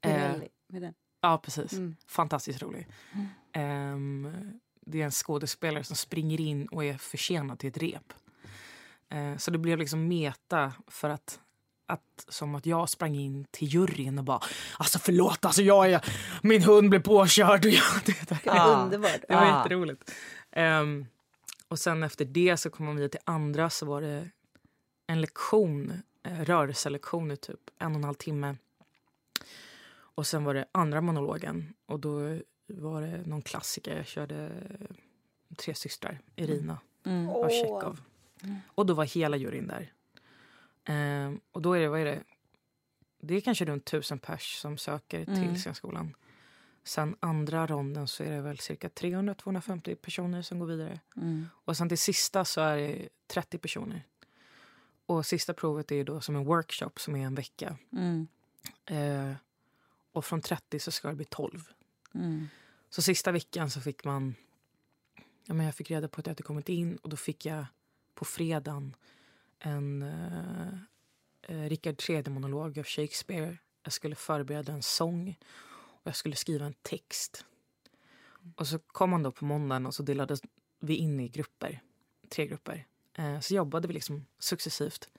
Uh, med den. Ja, precis. Mm. Fantastiskt rolig. Um, det är en skådespelare som springer in och är försenad till ett rep. Uh, så det blev liksom meta för att att, som att jag sprang in till juryn och bara alltså förlåt, alltså jag är, min hund blev påkörd. Och jag, det, det, ah, underbart. Det var ah. jätteroligt. Um, och sen efter det så kom man vidare till andra så var det en lektion, eh, rörelselektion i typ en och en halv timme. Och sen var det andra monologen och då var det någon klassiker. Jag körde Tre systrar, Irina mm. av Tjechov. Mm. Och då var hela juryn där. Um, och då är det, vad är det? Det är kanske runt tusen pers som söker mm. till scenskolan. Sen andra ronden så är det väl cirka 300-250 personer som går vidare. Mm. Och sen till sista så är det 30 personer. Och sista provet är då som en workshop som är en vecka. Mm. Uh, och från 30 så ska det bli 12. Mm. Så sista veckan så fick man... Ja, men jag fick reda på att jag hade kommit in och då fick jag på fredagen en uh, uh, Richard III-monolog av Shakespeare. Jag skulle förbereda en sång och jag skulle skriva en text. Och så kom man då på måndagen och så delades vi in i grupper, tre grupper. Uh, så jobbade vi liksom successivt.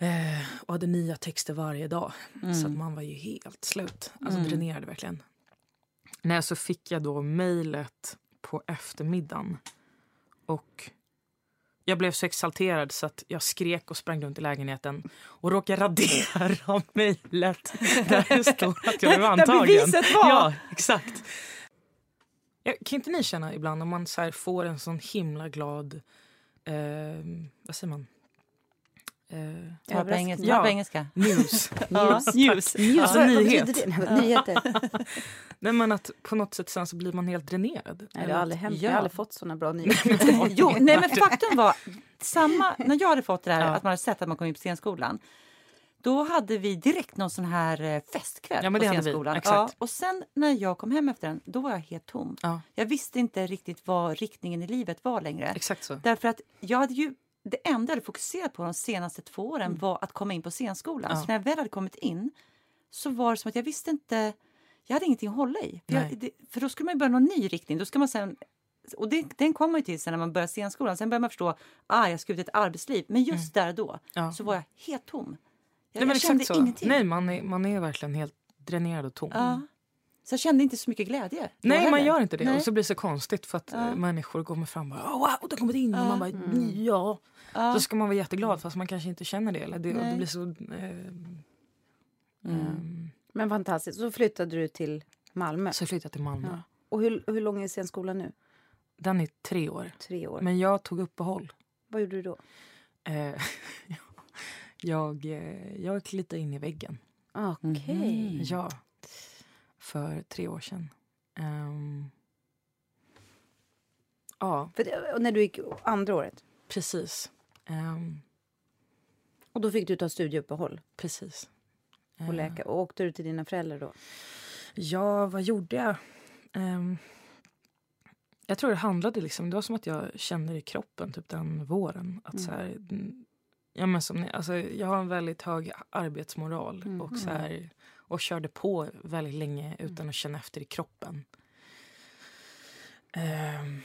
Eh, och hade nya texter varje dag. Mm. Så att man var ju helt slut. Alltså mm. dränerade verkligen. Nej, så fick jag då mejlet på eftermiddagen. Och jag blev så exalterad så att jag skrek och sprang runt i lägenheten och råkade radera mejlet där det stod att jag blev antagen. Där beviset var! Ja, exakt. Kan inte ni känna ibland om man så får en sån himla glad... Eh, vad säger man? Uh, ja, på engelska. Ja, på engelska. News. news. news. news. Alltså, nyhet. Nyheter. Nej, men att på något sätt sen så blir man helt dränerad. Nej, det har aldrig hänt. Ja. Jag har aldrig fått såna bra nyheter. jo, nej, men faktum var, samma, när jag hade fått det här, ja. att man hade sett att man kom in på scenskolan, då hade vi direkt någon sån här eh, festkväll ja, på scenskolan. Ja, och sen när jag kom hem efter den, då var jag helt tom. Ja. Jag visste inte riktigt vad riktningen i livet var längre. Exakt så. Därför att jag hade ju det enda jag hade fokuserat på de senaste två åren mm. var att komma in på scenskolan. Ja. Så när jag väl hade kommit in så var det som att jag visste inte... Jag hade ingenting att hålla i. För, jag, det, för då skulle man börja någon ny riktning. Då ska man sen, och det, den kommer man till sen när man börjar scenskolan. Sen börjar man förstå ah, jag ska ut i ett arbetsliv. Men just mm. där då ja. så var jag helt tom. Jag, Nej, jag kände så. ingenting. Nej, man är, man är verkligen helt dränerad och tom. Ja. Så jag kände inte så mycket glädje. Nej, man gör inte det. Nej. Och så blir det så konstigt för att ja. människor kommer fram och bara, wow, du har kommit in. Ja. Och man bara, mm. ja. ja. Så ska man vara jätteglad fast man kanske inte känner det. Eller det, det blir så... Eh, mm. um. Men fantastiskt. Så flyttade du till Malmö? Så flyttade jag till Malmö. Ja. Och hur, hur lång är scenskolan nu? Den är tre år. Tre år. Men jag tog uppehåll. Vad gjorde du då? Eh, jag, eh, jag gick in i väggen. Okej. Okay. Mm. Ja för tre år sedan. Um, ja. Det, när du gick andra året? Precis. Um, och då fick du ta studieuppehåll? Precis. Och läka. Och åkte du till dina föräldrar då? Ja, vad gjorde jag? Um, jag tror det handlade liksom, det var som att jag kände det i kroppen typ den våren. Att mm. så här, ja, men som, alltså, jag har en väldigt hög arbetsmoral. Mm. Och så här, och körde på väldigt länge utan att känna efter i kroppen. Um,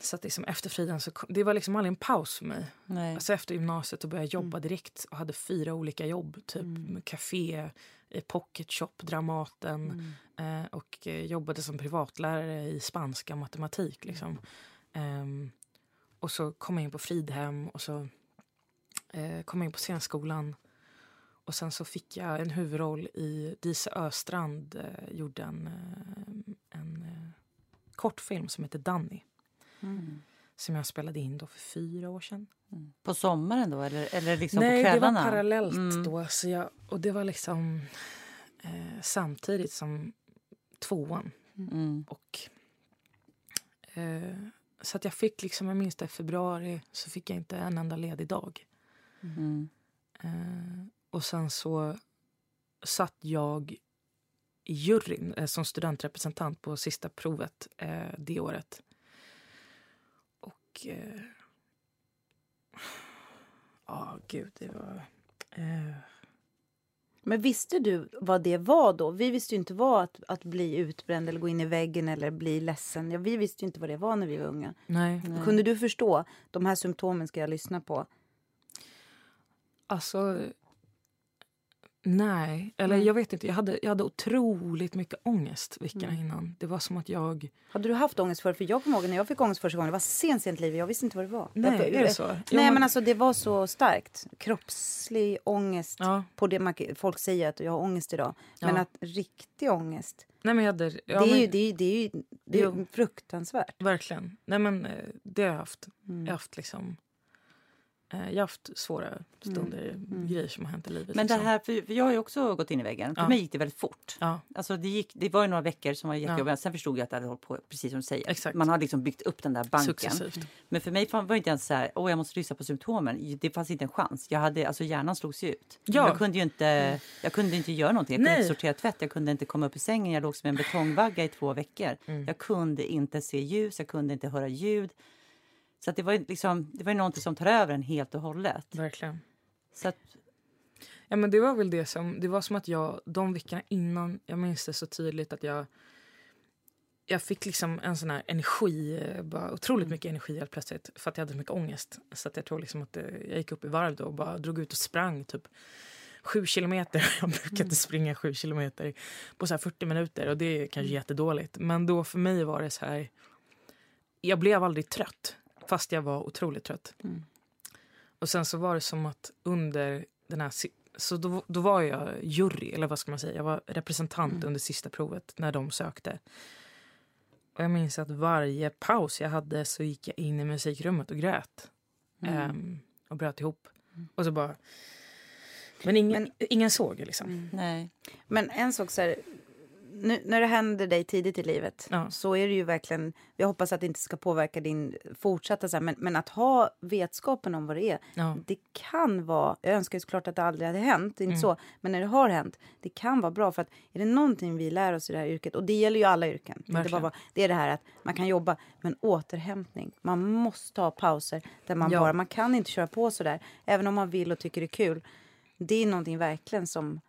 så att liksom efter friden så det var liksom aldrig en paus för mig. Nej. Alltså efter gymnasiet och började jag jobba mm. direkt och hade fyra olika jobb. Typ mm. café, pocket shop, Dramaten mm. eh, och eh, jobbade som privatlärare i spanska och matematik. Liksom. Um, och så kom jag in på Fridhem och så eh, kom jag in på scenskolan och sen så fick jag en huvudroll i Disa Östrand eh, gjorde en, eh, en eh, kortfilm som heter Danny. Mm. Som jag spelade in då för fyra år sedan. Mm. På sommaren då eller, eller liksom Nej, på kvällarna? det var parallellt mm. då. Så jag, och det var liksom eh, samtidigt som tvåan. Mm. Och, eh, så att jag fick liksom, jag minns det, i februari så fick jag inte en enda ledig dag. Mm. Och sen så satt jag i juryn eh, som studentrepresentant på sista provet eh, det året. Och... Ja, eh, oh, gud, det var... Eh, men visste du vad det var då? Vi visste ju inte vad att, att bli utbränd eller gå in i väggen eller bli ledsen. Ja, vi visste ju inte vad det var när vi var unga. Nej. Nej. Kunde du förstå? De här symptomen ska jag lyssna på. Alltså, Nej, eller mm. jag vet inte. Jag hade, jag hade otroligt mycket ångest veckorna mm. innan. Det var som att jag... Hade du haft ångest för För jag kommer ihåg när jag fick ångest första gången. Det var sent, sent i livet. Jag visste inte vad det var. Nej, jag, är det så? Nej, ja, men alltså det var så starkt. Kroppslig ångest. Ja. På det man, folk säger att jag har ångest idag. Men ja. att riktig ångest. Nej, men jag hade, ja, det, är men, ju, det, är, det är ju det är fruktansvärt. Verkligen. Nej, men eh, det har jag haft. Mm. Jag har haft liksom jag har haft svåra stunder, mm. mm. grejer som har hänt i livet. Men liksom. det här, för jag har ju också gått in i väggen. För ja. mig gick det väldigt fort. Ja. Alltså det, gick, det var ju några veckor som var jättejobbiga. Ja. Sen förstod jag att det hade hållit på, precis som du säger. Exakt. Man har liksom byggt upp den där banken. Successivt. Men för mig var det inte ens så här, åh jag måste lyssna på symptomen. Det fanns inte en chans. Jag hade, alltså hjärnan slogs ju ut. Ja. Jag kunde ju inte, jag kunde inte göra någonting. Jag kunde Nej. inte sortera tvätt, jag kunde inte komma upp ur sängen. Jag låg som en betongvagga i två veckor. Mm. Jag kunde inte se ljus, jag kunde inte höra ljud. Så det var liksom, det var någonting som tar över en helt och hållet. Verkligen. Så att... Ja men det var väl det som, det var som att jag de veckorna innan, jag minns det så tydligt att jag jag fick liksom en sån här energi, bara otroligt mm. mycket energi helt plötsligt för att jag hade så mycket ångest. Så att jag tror liksom att det, jag gick upp i varv då och bara drog ut och sprang typ sju kilometer. Jag brukar inte mm. springa sju kilometer på så 40 minuter och det är kanske mm. jättedåligt. Men då för mig var det så här, jag blev aldrig trött. Fast jag var otroligt trött. Mm. Och sen så var det som att under den här... Så då, då var jag jury, eller vad ska man säga. Jag var representant mm. under sista provet när de sökte. Och jag minns att varje paus jag hade så gick jag in i musikrummet och grät. Mm. Um, och bröt ihop. Mm. Och så bara... Men ingen, men, ingen såg liksom. Mm. Nej. Men en sak så här, nu, när det händer dig tidigt i livet ja. så är det ju verkligen, jag hoppas att det inte ska påverka din fortsatta, så här, men, men att ha vetskapen om vad det är, ja. det kan vara, jag önskar ju såklart att det aldrig hade hänt, inte mm. så, men när det har hänt, det kan vara bra för att är det någonting vi lär oss i det här yrket, och det gäller ju alla yrken, det, bara, det är det här att man kan jobba, men återhämtning, man måste ha pauser där man ja. bara, man kan inte köra på så där, även om man vill och tycker det är kul. Det är någonting verkligen som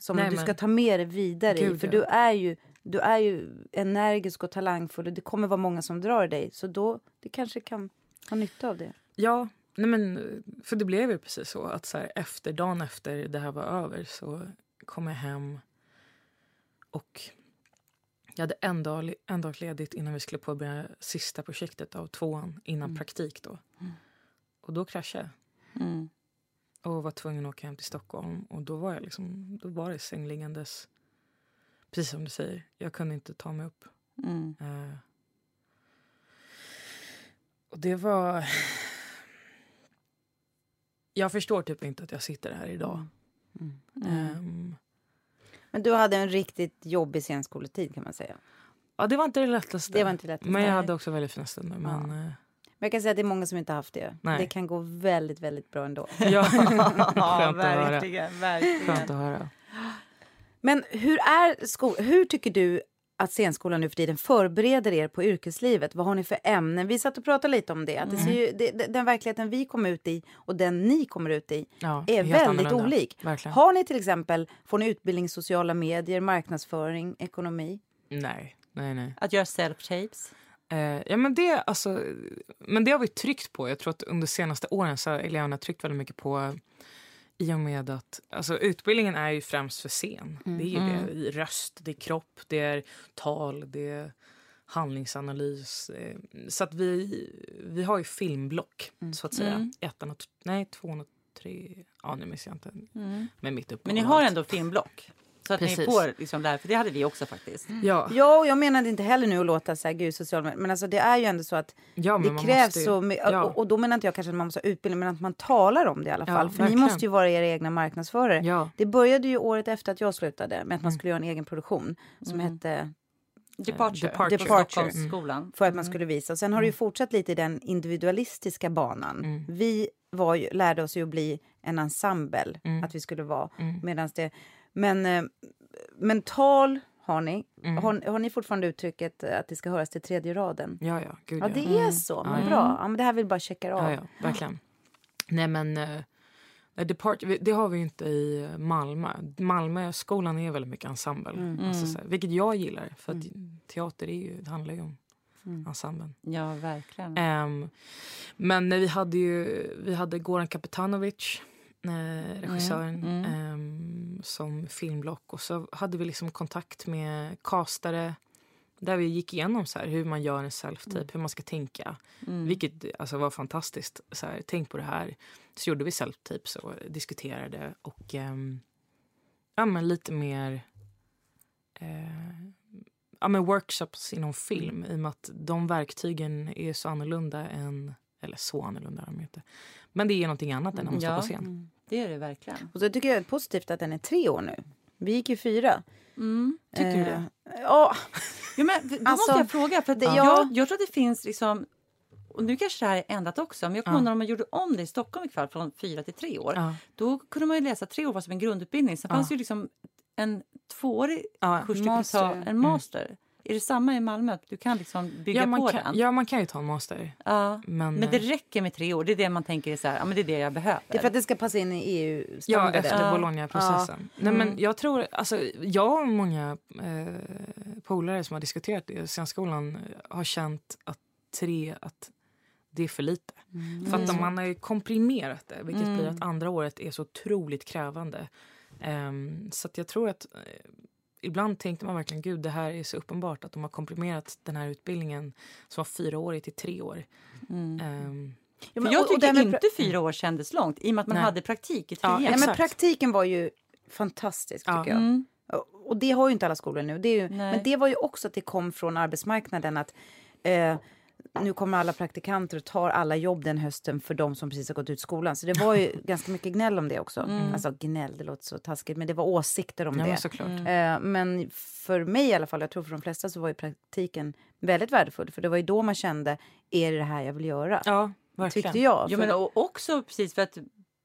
som Nej, du ska ta med dig vidare Gud, i. För ja. du, är ju, du är ju energisk och talangfull och det kommer vara många som drar dig. Så då det kanske kan ha nytta av det. Ja, nej men, för det blev ju precis så att så här, efter dagen efter det här var över så kom jag hem och jag hade en dag, en dag ledigt innan vi skulle påbörja sista projektet av tvåan innan mm. praktik. Då. Mm. Och då kraschade jag. Mm och var tvungen att åka hem till Stockholm. Och då var jag liksom, då var det sängliggandes. Precis som du säger, jag kunde inte ta mig upp. Mm. Uh, och det var... Jag förstår typ inte att jag sitter här idag. Mm. Mm. Um, Men du hade en riktigt jobbig senskoletid kan man säga. Ja, det var inte det lättaste. Det var inte lättaste. Men jag hade också väldigt fina stunder. Men, ja. Men jag kan säga att det är många som inte har haft det. Nej. Det kan gå väldigt, väldigt bra ändå. Ja, ja verkligen, verkligen. Skönt att höra. Men hur, är sko hur tycker du att scenskolan nu för tiden förbereder er på yrkeslivet? Vad har ni för ämnen? Vi satt och pratade lite om det. Att det ser ju, det, den verkligheten vi kommer ut i och den ni kommer ut i ja, är väldigt annorlunda. olik. Verkligen. Har ni till exempel, får ni utbildning i sociala medier, marknadsföring, ekonomi? Nej, nej, nej. Att göra self-tapes? Eh, ja, men, det, alltså, men det har vi tryckt på. Jag tror att under de senaste åren så har eleverna tryckt väldigt mycket på i och med att alltså, utbildningen är ju främst för scen. Mm. Det är det. Röst, det är kropp, det är tal, det är handlingsanalys. Eh, så att vi, vi har ju filmblock, mm. så att säga. Mm. Ettan och, nej, tvåan och tre... Ja, nu minns jag inte. Mm. Men, mitt men ni har ändå filmblock? Så att Precis. ni får liksom där, för det hade vi också faktiskt. Mm. Ja. ja, jag menade inte heller nu att låta så här, gud social men alltså det är ju ändå så att ja, det krävs ju, så ja. och, och, då menar inte jag kanske att man måste ha utbildning, men att man talar om det i alla fall. för verkligen. ni måste ju vara era egna marknadsförare. Det började ju året efter att jag slutade med att man mm. skulle mm. göra en egen produktion som mm. hette Departure, Departure. Departure. Mm. För att man skulle visa. Och sen har det ju fortsatt lite i den individualistiska banan. Mm. Vi var ju, lärde oss ju att bli en ensemble, mm. att vi skulle vara. Mm. Medans det, men, eh, mental har ni. Mm. Har, har, ni fortfarande uttrycket att det ska höras till tredje raden? Ja, ja. Gud, ja. ja det är mm. så. Men bra. Ja, men det här vill bara checka av. Ja, ja, verkligen. Nej, men... Uh, depart, det har vi inte i Malmö. Malmöskolan är väldigt mycket ensemble. Mm. Alltså, så här, vilket jag gillar. För att mm. teater är ju, det handlar ju om mm. ensemblen. Ja, verkligen. Um, men vi hade ju vi hade Goran Kapetanovic eh, regissören mm. Eh, som filmblock. Och så hade vi liksom kontakt med kastare där vi gick igenom så här, hur man gör en self-tape, mm. hur man ska tänka. Mm. Vilket alltså, var fantastiskt. Så här, tänk på det här. Så gjorde vi self-tapes och diskuterade. Och eh, ja, men lite mer eh, ja, men workshops inom film i och med att de verktygen är så annorlunda än... Eller så annorlunda är de inte. Men det är någonting annat än när man ja, står på scen. Mm. Det är det verkligen. Och så tycker jag det är positivt att den är tre år nu. Vi gick ju fyra. Mm. Tycker eh, du det? Ja. ja men, då alltså, måste jag fråga. För det, ja. jag, jag tror att det finns liksom... Och nu kanske det här är ändrat också. Men jag kommer ja. om man gjorde om det i Stockholm ikväll från fyra till tre år. Ja. Då kunde man läsa tre år som en grundutbildning. Sen ja. fanns ju liksom en tvåårig ja, kurs du kunde ta, en master. Mm. Är det samma i Malmö? Du kan liksom bygga ja, på kan, den? Ja, man kan ju ta en master. Ja, men, men det eh, räcker med tre år? Det är det man tänker är så här, ja, men det är det jag behöver? Det är för att det ska passa in i EU-standarden? Ja, efter ja. Bologna-processen. Ja. Mm. men jag tror, alltså, jag och många eh, polare som har diskuterat det i scenskolan har känt att tre, att det är för lite. Mm. För att man har komprimerat det, vilket mm. blir att andra året är så otroligt krävande. Um, så att jag tror att uh, ibland tänkte man verkligen gud det här är så uppenbart att de har komprimerat den här utbildningen som var fyra år till tre år. Mm. Um, ja, men, jag tycker och, inte fyra år kändes långt i och med att man Nej. hade praktik i trean. Ja, men praktiken var ju fantastisk tycker ja. jag. Mm. Och det har ju inte alla skolor nu. Det ju, men det var ju också att det kom från arbetsmarknaden att eh, nu kommer alla praktikanter och tar alla jobb den hösten för de som precis har gått ut skolan. Så det var ju ganska mycket gnäll om det också. Mm. Alltså gnäll, det låter så taskigt, men det var åsikter om ja, det. Mm. Men för mig i alla fall, jag tror för de flesta så var ju praktiken väldigt värdefull. För det var ju då man kände, är det det här jag vill göra? Ja, verkligen. Tyckte jag. Ja, men också precis för att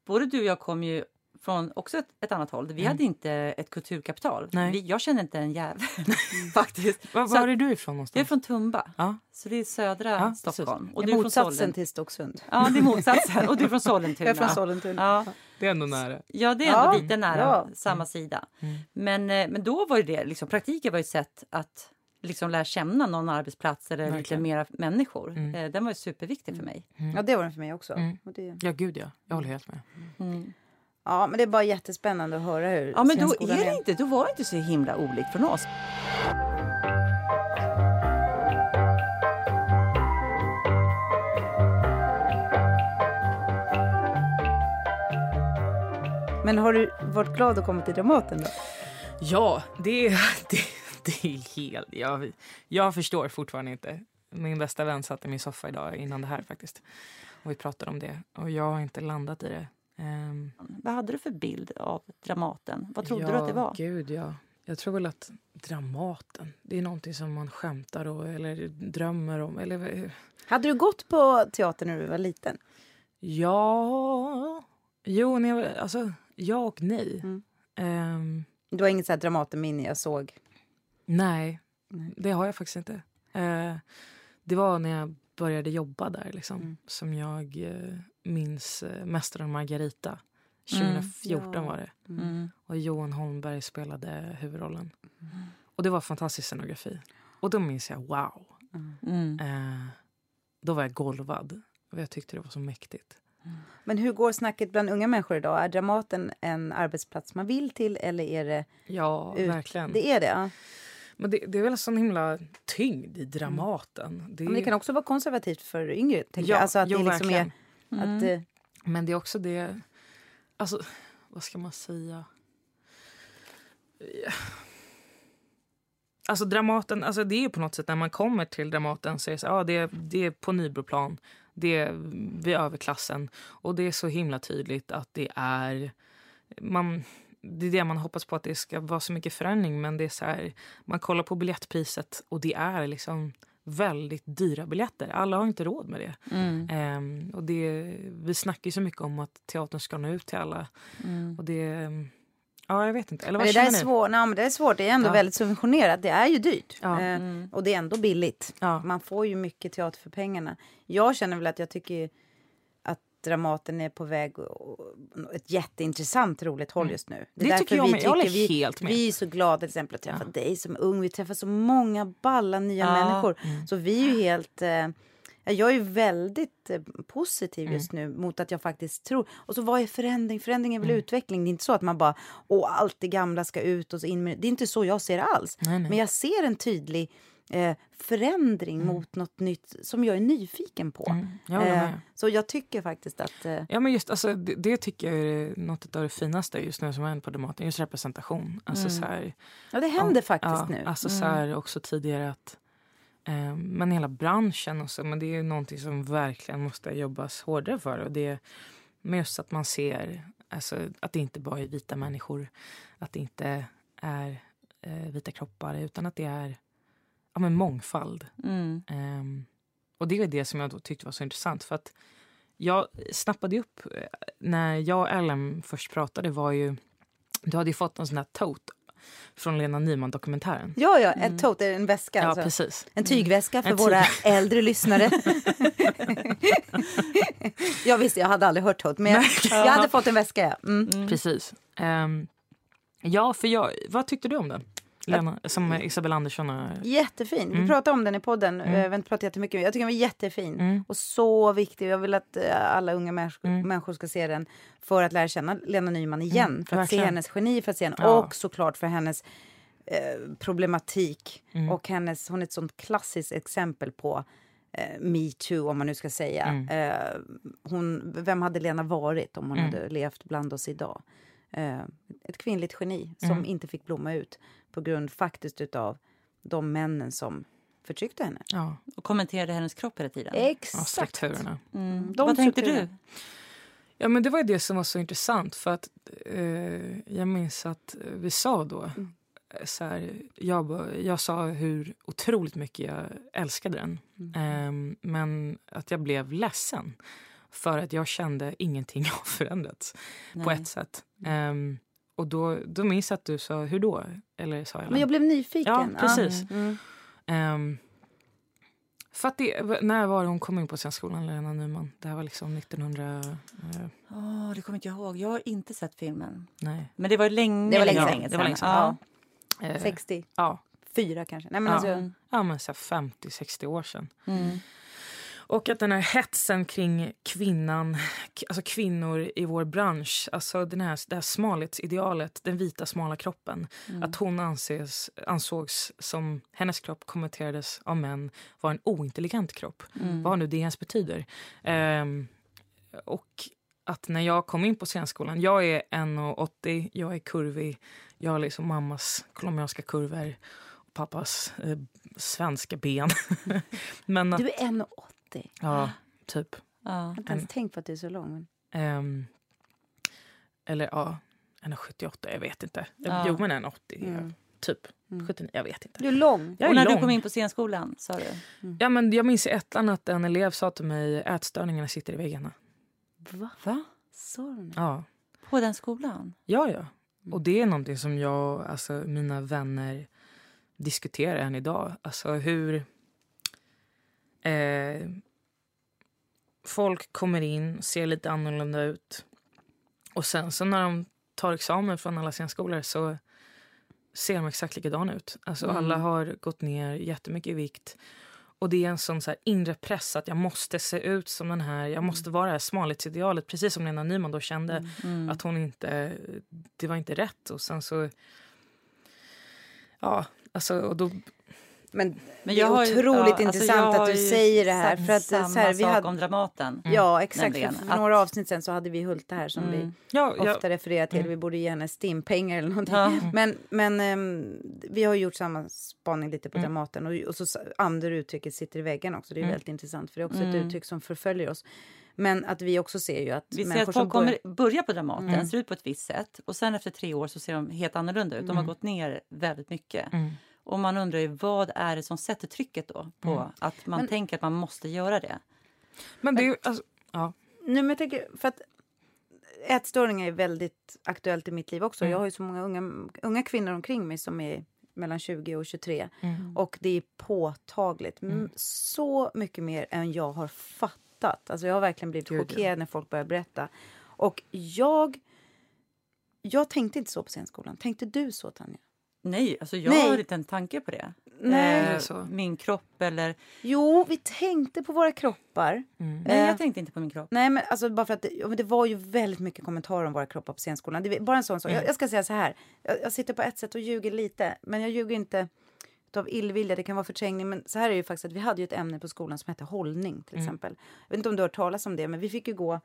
både du och jag kom ju från också ett, ett annat håll. Vi mm. hade inte ett kulturkapital. Vi, jag kände inte en jävel faktiskt. Var, var är du ifrån någonstans? Jag är från Tumba. Ja. Så det är södra ja, Stockholm. Och du är motsatsen till Stocksund. Ja, det är motsatsen. Och du är från Sollentuna. Jag är från Sollentuna. Ja. Det är ändå nära. Ja, det är ändå ja, lite nära. Ja. Samma mm. sida. Mm. Men, eh, men då var det liksom, praktiken var ett sätt att liksom lära känna någon arbetsplats eller Verkligen. lite mera människor. Mm. Eh, den var superviktig för mig. Mm. Ja, det var den för mig också. Mm. Det... Ja, gud ja. Jag håller helt med. Ja, men det är bara jättespännande att höra hur Ja, men då är det inte, då var det inte så himla olikt från oss. Men har du varit glad att komma till Dramaten då? Ja, det, det, det är helt... Jag, jag förstår fortfarande inte. Min bästa vän satt i min soffa idag innan det här faktiskt. Och vi pratade om det. Och jag har inte landat i det. Um, Vad hade du för bild av Dramaten? Vad trodde ja, du att det var? Gud, ja. Jag tror väl att Dramaten, det är någonting som man skämtar om eller drömmer om. Eller... Hade du gått på teater när du var liten? Ja... Jo, när jag, alltså, ja och nej. Mm. Um, du har inget Dramaten-minne jag såg? Nej, nej, det har jag faktiskt inte. Uh, det var när jag började jobba där liksom, mm. som jag uh, minns eh, Mästaren Margarita. 2014 mm, var det. Mm. Och Johan Holmberg spelade huvudrollen. Mm. Och det var fantastisk scenografi. Och då minns jag, wow. Mm. Eh, då var jag golvad. Och jag tyckte det var så mäktigt. Men hur går snacket bland unga människor idag? Är Dramaten en arbetsplats man vill till eller är det... Ja, ut? verkligen. Det är det? Ja. Men det, det är väl en sån himla tyngd i Dramaten. Det, är... Men det kan också vara konservativt för yngre. Ja, jag. Alltså att jo, det liksom verkligen. är Mm. Att, eh, Men det är också det... Alltså, vad ska man säga? Alltså Dramaten, alltså det är på något sätt när man kommer till Dramaten så är det, så, ja, det, det är på Nybroplan, det är vid överklassen och det är så himla tydligt att det är... Man, det är det man hoppas på att det ska vara så mycket förändring men det är så här, man kollar på biljettpriset och det är liksom väldigt dyra biljetter. Alla har inte råd med det. Mm. Um, och det vi snackar så mycket om att teatern ska nå ut till alla. Mm. Och det, Ja, jag vet inte. Eller vad men det, är svår, nej, men det är svårt. Det är ändå Ja. väldigt subventionerat. Det är ju dyrt. Ja. Eh, Och det är ändå billigt. Ja. Man får ju mycket teater för pengarna. Jag känner väl att jag tycker ju Dramaten är på väg ett jätteintressant, roligt håll just nu. Mm. Det är därför tycker jag med. Jag håller vi, helt med. Vi är så glada till exempel att träffa dig som ung. Vi träffar så många balla nya Ja. människor. Mm. Så vi är ju helt... Eh, ja, jag är väldigt eh, positiv just Mm. nu mot att jag faktiskt tror. Och så vad är förändring? Förändring är Mm. väl utveckling. Det är inte så att man bara, åh, allt det gamla ska ut och så in med det. är inte så jag ser det alls. Nej, nej. Men jag ser en tydlig eh, förändring mot något nytt som jag är nyfiken på. Mm, håller Eh, så jag tycker faktiskt att... Eh, Ja, men just, alltså, det, det tycker jag är något av det finaste just nu som händer på Dramaten. Just representation. Alltså, så här, ja, det händer faktiskt ja, nu. Alltså så här också tidigare att eh, men hela branschen också, men det är ju någonting som verkligen måste jobbas hårdare för. Och det, men just att man ser alltså, att det inte bara är vita människor, att det inte är eh, vita kroppar, utan att det är ja, men mångfald. Mm. Ehm, och det är det som jag då tyckte var så intressant. För att jag snappade upp, eh, när jag och Ellen först pratade var ju, du hade fått en sån här tote från Lena Nyman-dokumentären. Ja, ja, en tote, en väska. Ja, alltså. precis. En tygväska för En tyg- våra äldre lyssnare. jag visste, jag hade aldrig hört tote, men jag, jag hade fått en väska. ja. Mm. Precis. Ehm, ja, för jag, vad tyckte du om den? Lena, som Isabel Andersson har... Jättefin. Vi Mm. pratade om den i podden. Mm. Eh, Jag har inte pratat jättemycket. Jag tycker den var jättefin. Mm. Och så viktig. Jag vill att eh, alla unga människor, Mm. människor ska se den för att lära känna Lena Nyman igen. Mm, för att se verkligen. hennes geni, för att se henne. Ja. Och såklart för hennes eh, problematik. Mm. Och hennes, hon är ett sånt klassiskt exempel på eh, metoo, om man nu ska säga. Mm. Eh, hon, vem hade Lena varit om hon Mm. hade levt bland oss idag? Eh, ett kvinnligt geni som Mm. inte fick blomma ut på grund faktiskt utav de männen som förtryckte henne. Ja, Och kommenterade hennes kropp hela tiden. ja, Exakt. strukturerna. Mm. De Vad tänkte du? Ja, men det var ju det som var så intressant. För att eh, Jag minns att vi sa då... Mm. eh, Så här, jag, jag sa hur otroligt mycket jag älskade den. Mm. Ehm, men att jag blev ledsen. För att jag kände ingenting har förändrats på Nej. ett sätt. Ehm, och då, då minns jag att du sa, hur då? Eller sa jag Men jag blev nyfiken. Ja, precis. Mm. Ehm, för att det, när var det hon kom in på scenskolan, Lena Nyman? Det här var liksom 1900... Eh, Åh, det kommer inte jag ihåg. Jag har inte sett filmen. nej. Men det var länge, Det var länge länge. Det var länge sedan. Ja. Ja. Eh, 64 ja, kanske. Nej, men Ja. alltså, ja, men så här 50-60 år sedan. Mm. Och att den här hetsen kring kvinnan, alltså kvinnor i vår bransch, alltså den här, det här smalhetsidealet, den vita smala kroppen. Att hon anses, ansågs som, hennes kropp kommenterades av män, var en ointelligent kropp. Vad nu det ens betyder. Ehm, och att när jag kom in på scenskolan, jag är 1,80, jag är kurvig, jag har liksom mammas colombianska kurvor och pappas eh, svenska ben. Men att, du är 1,80. Ja, typ. Ja. Jag har inte ens tänkt på att du är så lång. Ehm, eller ja, 1,78, jag vet inte. Ja. Jo men 1,80, Mm. typ. Mm. 79, jag vet inte. Du är lång. Jag är Och när lång. du kom in på scenskolan, sa du? Ja, men jag minns i ettan att en elev sa till mig ätstörningarna sitter i väggarna. Va? Va? Det? Ja, På den skolan? ja. ja. Och det är någonting som jag alltså mina vänner diskuterar än idag. Alltså hur eh, folk kommer in, ser lite annorlunda ut. Och sen så när de tar examen från alla scenskolor så ser de exakt likadana ut. Alltså Mm. alla har gått ner jättemycket i vikt. Och det är en sån så här inre press att jag måste se ut som den här, jag måste vara det här smalhetsidealet. Precis som Lena Nyman då kände Mm. att hon inte, det var inte rätt. Och sen så, ja, alltså och då, Men, Men det är har ju- otroligt ja, alltså intressant jag att du ju säger det här. För att, samma så här, vi sak hade, om Dramaten. Ja, exakt. För, för att- några avsnitt sen så hade vi Hulta här som Mm. vi ja, ofta refererar till. Vi borde ge henne stimpengar eller någonting. Ja. Men, men ehm, vi har gjort samma spaning lite på Mm. Dramaten. Och, och så andra uttrycket sitter i väggen också. Det är Mm. väldigt intressant. För det är också Mm. ett uttryck som förföljer oss. Men att vi också ser ju att Vi ser att folk kommer, börjar på Dramaten, Mm. ser ut på ett visst sätt och sen efter tre år så ser de helt annorlunda ut. De har Mm. gått ner väldigt mycket. mm. Och man undrar ju vad är det som sätter trycket då på Mm. att man Men- tänker att man måste göra det. Men det är ju, alltså, ja. Nej, men jag tänker, för att ätstörningar är väldigt aktuellt i mitt liv också. Mm. Jag har ju så många unga, unga kvinnor omkring mig som är mellan 20 och 23. Mm. Och det är påtagligt. Mm. Så mycket mer än jag har fattat. Alltså jag har verkligen blivit Gud, chockerad ja. när folk börjar berätta. Och jag... Jag tänkte inte så på scenskolan. Tänkte du så, Tanja? Nej, alltså jag Nej. har inte en tanke på det. Nej. Eh, min kropp eller... Jo, vi tänkte på våra kroppar. Mm. Nej, jag tänkte inte på min kropp. Nej, men alltså bara för att det, det var ju väldigt mycket kommentarer om våra kroppar på scenskolan. Det, bara en sån sak. Mm. Jag, jag, ska säga så här. Jag, jag, sitter på ett sätt och ljuger lite, men jag ljuger inte av illvilja. Det kan vara förträngning, men så här är det ju faktiskt att vi hade ju ett ämne på skolan som hette hållning till mm. exempel. Jag vet inte om du har hört talas om det, men vi fick ju gå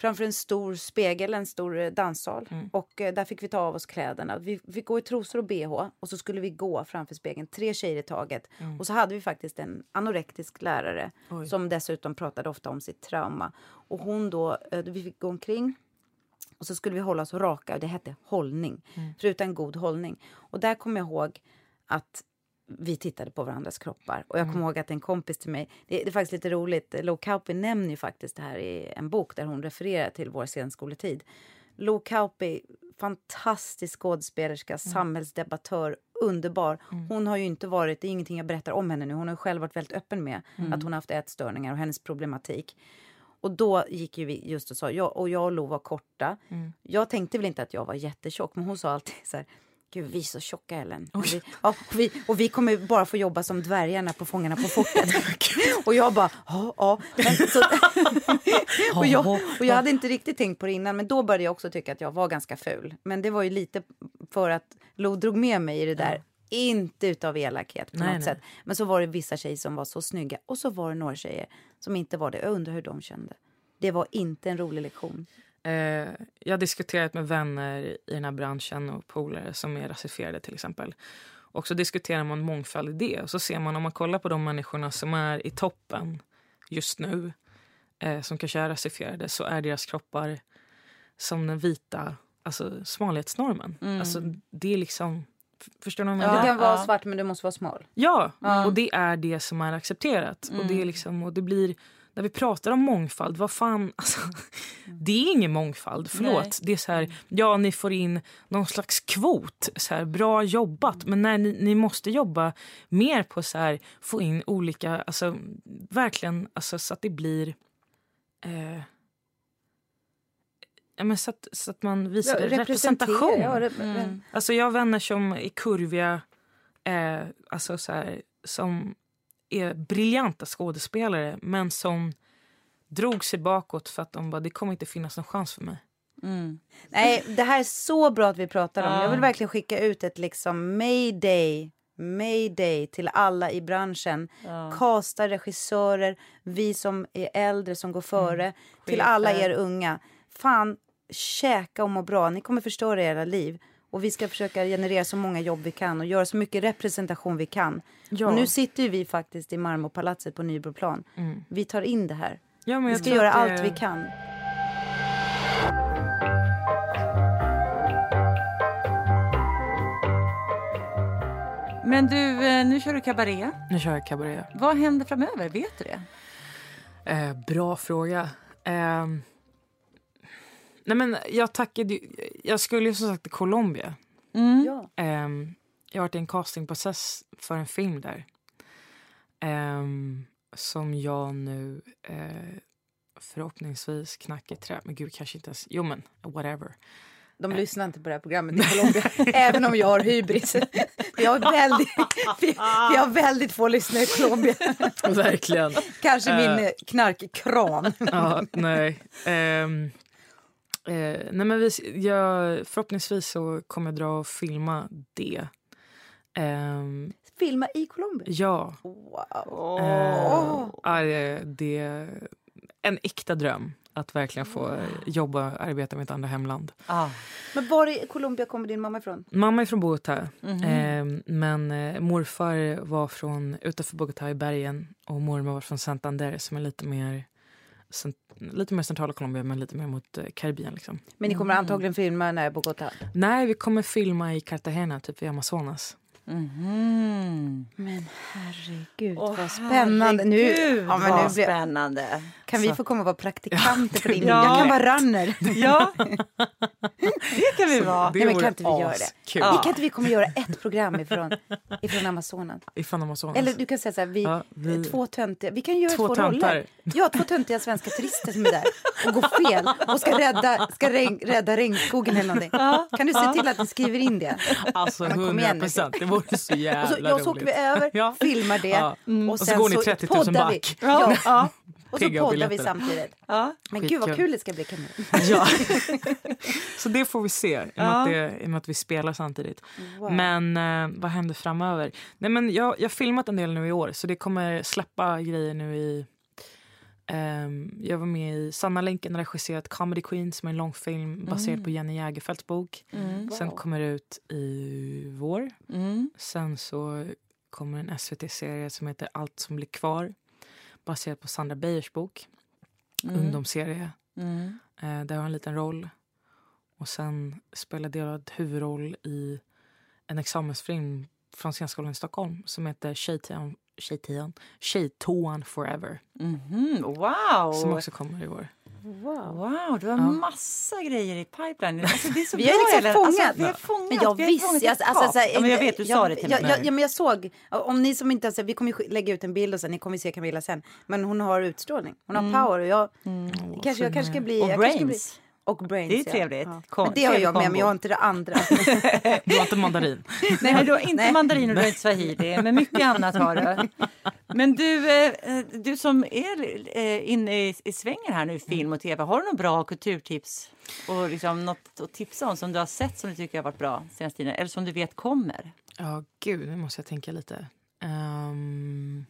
framför en stor spegel, en stor eh, danssal. Mm. Och eh, där fick vi ta av oss kläderna. Vi fick gå i trosor och bh och så skulle vi gå framför spegeln, tre tjejer i taget. Mm. Och så hade vi faktiskt en anorektisk lärare Oj. som dessutom pratade ofta om sitt trauma. Och hon då, eh, vi fick gå omkring och så skulle vi hålla oss raka och det hette hållning. Mm. För utan god hållning. Och där kommer jag ihåg att vi tittade på varandras kroppar. Och jag kommer mm. ihåg att en kompis till mig, det, det är faktiskt lite roligt, Lo Kauppi nämner ju faktiskt det här i en bok där hon refererar till vår senskoletid. Lo Kauppi, fantastisk skådespelerska, mm. samhällsdebattör, underbar. Mm. Hon har ju inte varit, det är ingenting jag berättar om henne nu, hon har själv varit väldigt öppen med mm. att hon har haft ätstörningar och hennes problematik. Och då gick ju vi just och sa, jag, och jag och Lo var korta. Mm. Jag tänkte väl inte att jag var jättetjock, men hon sa alltid så här, Gud, vi är så tjocka, Ellen. Och vi, ja, och, vi, och vi kommer bara få jobba som dvärgarna på Fångarna på fortet. och jag bara, ja, ja. och, jag, och jag hade inte riktigt tänkt på det innan, men då började jag också tycka att jag var ganska ful. Men det var ju lite för att Lo drog med mig i det där. Ja. Inte utav elakhet på nej, något nej. sätt. Men så var det vissa tjejer som var så snygga och så var det några tjejer som inte var det. Jag undrar hur de kände. Det var inte en rolig lektion. Eh, jag har diskuterat med vänner i den här branschen och polare som är rasifierade till exempel. Och så diskuterar man mångfald i det. Och så ser man om man kollar på de människorna som är i toppen just nu, eh, som kanske är rasifierade, så är deras kroppar som den vita alltså smalhetsnormen. Mm. Alltså, det är liksom... Förstår du vad jag menar? Ja, du kan vara svart men du måste vara smal. Ja, ja. och det är det som är accepterat. Mm. Och det är liksom, och det blir när vi pratar om mångfald, vad fan... Alltså, det är ingen mångfald, förlåt. Nej. Det är så här, ja ni får in någon slags kvot, så här, bra jobbat. Men nej, ni, ni måste jobba mer på att få in olika, alltså verkligen alltså, så att det blir... Eh, Ja, men så, att, så att man visar ja, representation. Ja, rep mm. Alltså jag har vänner som är kurviga, eh, alltså så här, som är briljanta skådespelare men som drog sig bakåt för att de bara, det kommer inte finnas någon chans för mig. Mm. Nej, det här är så bra att vi pratar om. Ja. Jag vill verkligen skicka ut ett liksom mayday mayday till alla i branschen. Ja. Kasta regissörer, vi som är äldre som går före. Mm. Till alla er unga. Fan, käka och må bra. Ni kommer förstöra era liv. Och vi ska försöka generera så många jobb vi kan och göra så mycket representation vi kan. Ja. Och nu sitter vi faktiskt i Marmorpalatset på Nybroplan. Mm. Vi tar in det här. Ja, vi ska göra det... allt vi kan. Men du, eh, nu kör du kabaré. Nu kör jag kabaré. Vad händer framöver? Vet du det? Eh, bra fråga. Eh, Nej, men jag tackade Jag skulle ju som sagt till Colombia. Mm. Ja. Um, jag har varit i en castingprocess för en film där. Um, som jag nu uh, förhoppningsvis knackar trä... Men gud, kanske inte ens... Jo, men whatever. De lyssnar inte på det här programmet i Colombia, även om jag har hybris. Vi har väldigt, vi, vi har väldigt få lyssnare i Colombia. Verkligen. Kanske min uh, knarkkran. ja, nej. Um, Eh, nej men vi, jag, förhoppningsvis så kommer jag dra och filma det. Eh, filma i Colombia? Ja. Wow. Eh, det, det är en äkta dröm att verkligen få jobba och arbeta med ett andra hemland. Ah. Men var i Colombia kommer din mamma ifrån? Mamma är från Bogotá. Mm -hmm. men eh, morfar var från utanför Bogotá i bergen och mormor var från Santander som är lite mer lite mer centrala Colombia men lite mer mot eh, Karibien. Liksom. Men ni kommer mm. antagligen filma när Bogotá? Nej, vi kommer filma i Cartagena, typ vid Amazonas. Mm. Men herregud oh, vad spännande. Nu, ja, men nu blir, spännande. Kan vi få komma och vara praktikanter på din ja. Jag kan vara runner. Ja, det kan vi vara. Nej, men kan inte vi göra det? Ja. Vi kan inte vi kommer göra ett program ifrån, ifrån Amazonen? Ifrån Amazonen. Eller du kan säga så här, vi, ja, vi... två töntiga, vi kan göra två, två roller. Ja, två töntiga svenska turister som är där och går fel och ska rädda, ska regn, rädda regnskogen eller någonting. Ja. Kan du se till att du skriver in det? Alltså hundra procent, det vore så jävla och så, ja, så åker vi över, ja. filmar det mm. och, sen och så går ni 30 000 back. Ja. Och så poddar vi samtidigt. Ja. Men gud vad kul det ska bli Camilla. Ja. så det får vi se i och med, att, det, i med att vi spelar samtidigt. Wow. Men eh, vad händer framöver? Nej, men jag, jag har filmat en del nu i år så det kommer släppa grejer nu i Um, jag var med i Sanna Länken och regisserat Comedy Queen som är en långfilm baserad mm. på Jenny Jägerfeldts bok. Mm. Sen kommer det ut i vår. Mm. Sen så kommer en SVT-serie som heter Allt som blir kvar baserad på Sandra Beijers bok. Mm. Ungdomsserie. Mm. Uh, där har jag en liten roll. Och sen spelade jag huvudroll i en examensfilm från Scenskolan i Stockholm som heter Tjejtoan, Tjejtoan, Tjejtoan Forever. Mm -hmm. Wow! Som också kommer i år. Wow. wow, du har ja. massa grejer i pipeline. Alltså, det är så vi har liksom fångat. Alltså, vi har fångat. Men jag visste, alltså, alltså, alltså, ja, men jag vet, du jag, sa det till mig. Ja, ja, men jag såg, om ni som inte har sett, vi kommer lägga ut en bild och sen, ni kommer se Camilla sen. Men hon har utstrålning, hon har mm. power och jag, mm. kanske, jag kanske ska bli... Och brains. Och brains, det är trevligt. Ja. Men det har jag med, men jag har inte det andra. du har inte mandarin. Nej, du har inte Nej. mandarin och du har inte swahili, men mycket annat har du. Men du, eh, du som är eh, inne i svängen här nu i film och tv, har du några bra kulturtips och liksom något att tipsa om som du har sett som du tycker har varit bra senaste tiden eller som du vet kommer? Ja, gud, nu måste jag tänka lite. Um...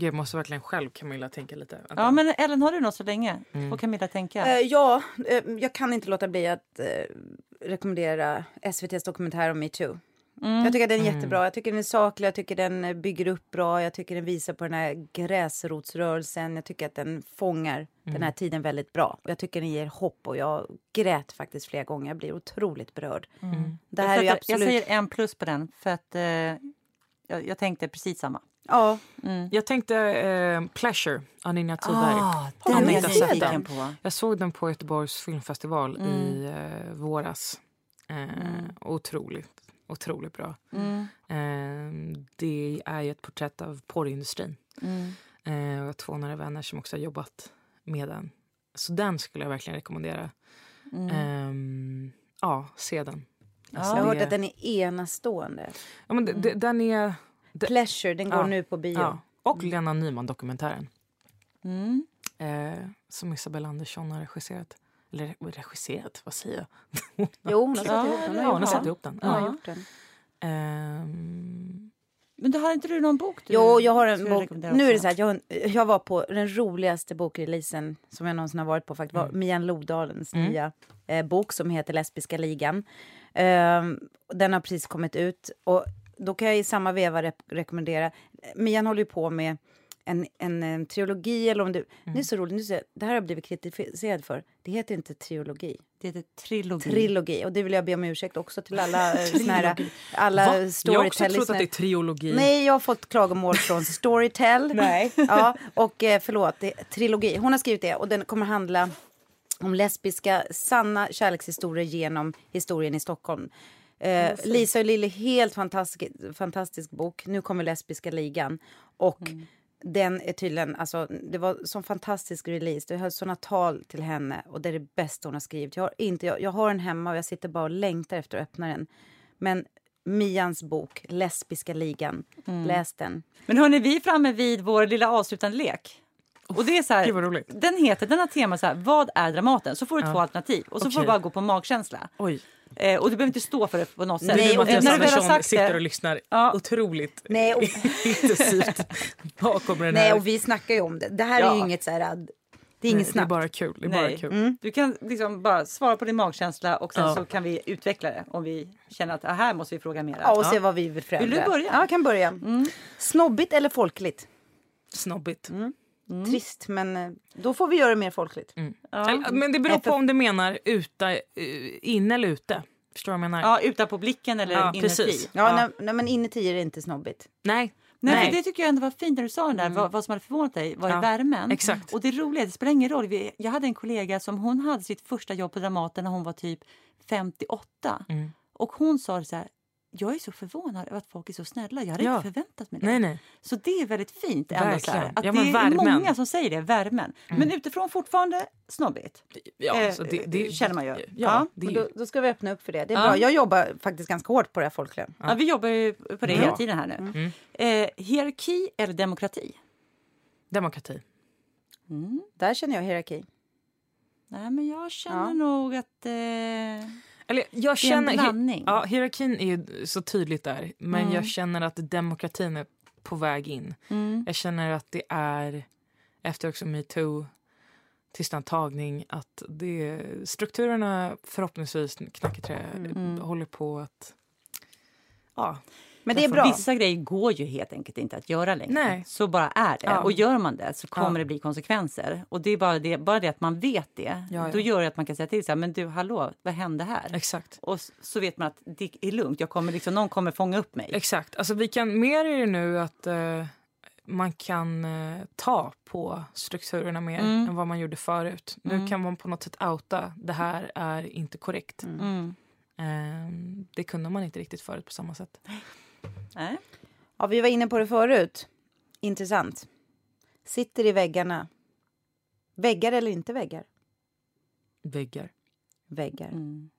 Jag måste verkligen själv, Camilla, tänka lite. Vänta. Ja, men Ellen, har du något så länge? Mm. Får Camilla tänka? Uh, ja, uh, jag kan inte låta bli att uh, rekommendera SVTs dokumentär om metoo. Mm. Jag tycker den är mm. jättebra. Jag tycker den är saklig, jag tycker den bygger upp bra. Jag tycker den visar på den här gräsrotsrörelsen. Jag tycker att den fångar mm. den här mm. tiden väldigt bra. Och jag tycker den ger hopp och jag grät faktiskt flera gånger. Jag blir otroligt berörd. Mm. Det här jag, är absolut... jag säger en plus på den för att eh, jag, jag tänkte precis samma. Ja. Mm. Jag tänkte eh, Pleasure av Ninja Thyberg. Ah, den är jag nyfiken på. Jag såg den på Göteborgs filmfestival mm. i eh, våras. Eh, mm. Otroligt, otroligt bra. Mm. Eh, det är ett porträtt av porrindustrin. Mm. Eh, jag har två nära vänner som också har jobbat med den. Så den skulle jag verkligen rekommendera. Mm. Ehm, ja, se den. Alltså, jag har hört att den är enastående. Ja, men mm. den är Pleasure, den går ja, nu på bio. Ja. Och Lena Nyman-dokumentären. Mm. Eh, som Isabella Andersson har regisserat. Eller regisserat, vad säger jag? jo, hon har satt ihop den. Ja, hon har satt ihop den. Ja. Gjort den. Um... Men du, har inte du någon bok? Du jo, jag har en bok. Nu är det så här, jag, jag var på den roligaste bokreleasen som jag någonsin har varit på. Faktiskt, mm. Mian Lodalens mm. nya eh, bok som heter Lesbiska ligan. Um, den har precis kommit ut. Och då kan jag i samma veva re rekommendera... Mian håller ju på med en, en, en trilogi. Eller om det, mm. det är så roligt, nu ser, det här har jag blivit kritiserad för. Det heter inte trilogi. Det heter trilogi. Trilogi. Och det vill jag be om ursäkt också till alla eh, såna alla Jag har också trott att det är triologi. Nej, jag har fått klagomål från Storytel. Nej. Ja, och eh, förlåt, det trilogi. Hon har skrivit det och den kommer handla om lesbiska sanna kärlekshistorier genom historien i Stockholm. Eh, Lisa och Lille, helt fantastisk, fantastisk bok. Nu kommer Lesbiska ligan. Och mm. den är tydligen, alltså det var sån fantastisk release. Det höll såna tal till henne och det är det bästa hon har skrivit. Jag har, inte, jag, jag har den hemma och jag sitter bara och längtar efter att öppna den. Men Mians bok, Lesbiska ligan, mm. läs den. Men hörni, vi är framme vid vår lilla avslutande lek. Och det är så här, den heter, den har tema så här, vad är Dramaten? Så får du ja. två alternativ och så okay. får du bara gå på magkänsla. Oj. Eh, och du behöver inte stå för det på något sätt. Nej, och när du väl har sagt sitter och lyssnar ja. otroligt Nej, och... intensivt bakom den här. Nej, och vi snackar ju om det. Det här ja. är ju inget så här... Det är inget snabbt. Det är bara kul. Det är bara kul. Mm. Du kan liksom bara svara på din magkänsla och sen ja. så kan vi utveckla det om vi känner att ah, här måste vi fråga mer. Ja, och se vad vi vill förändra. Vill du börja? Ja, jag kan börja. Mm. Snobbigt eller folkligt? Snobbigt. Mm. Mm. Trist, men eh, då får vi göra det mer folkligt. Mm. Ja. Men det beror på om du menar ute, eh, inne eller ute. Förstår du vad jag menar? Ja, utan på blicken eller Ja, inuti. Ja, Ja. Nej, nej, men inuti är det inte snobbigt. Nej. Nej, Nej. Det tycker jag ändå var fint när du sa det där, vad, vad som hade förvånat dig var Ja, värmen. exakt. Och det roliga, det spelar ingen roll. Vi- Jag hade en kollega som hon hade sitt första jobb på Dramaten när hon var typ 58. Mm. Och hon sa så här, jag är så förvånad över att folk är så snälla. Jag hade Ja. inte förväntat mig det. Nej, nej. Så det är väldigt fint. Ändå, så här, att Ja, det är värmen. Mm. många som säger det, värmen. Men utifrån fortfarande snobbigt. Ja, Eh, det, det känner man ju. Ja, Ja, det då, då ska vi öppna upp för det. Det är Ja. bra. Jag jobbar faktiskt ganska hårt på det här folklön. Ja. vi jobbar ju på det hela tiden här nu. Mm. Eh, hierarki eller demokrati? demokrati. Mm. Där känner jag hierarki. Nej, men jag känner Ja. nog att... Eh... Eller jag Det är en blandning. Ja, hierarkin är ju så tydligt där. Men Mm. jag känner att demokratin är på väg in. Mm. Jag känner att det är, efter också metoo, tystnadtagning, att det, strukturerna förhoppningsvis, knacketrä, Mm. håller på att... Ja, Men det är bra. Vissa grejer går ju helt enkelt inte att göra längre. Nej. Så bara är det. Ja. Och gör man det så kommer Ja. det bli konsekvenser. Och det är bara det, bara det att man vet det. Ja. Då gör det att man kan säga till här, men du hallå, vad hände här? exakt. Och så vet man att det är lugnt, jag kommer liksom, någon kommer fånga upp mig. Exakt. Alltså vi kan, mer är det nu att eh, man kan eh, ta på strukturerna mer Mm. än vad man gjorde förut. Nu Mm. kan man på något sätt outa, det här är inte korrekt. Mm. Eh, det kunde man inte riktigt förut på samma sätt. Nej. Ja, vi var inne på det förut. Intressant. Sitter i väggarna. Väggar eller inte väggar? Väggar. Väggar. Mm.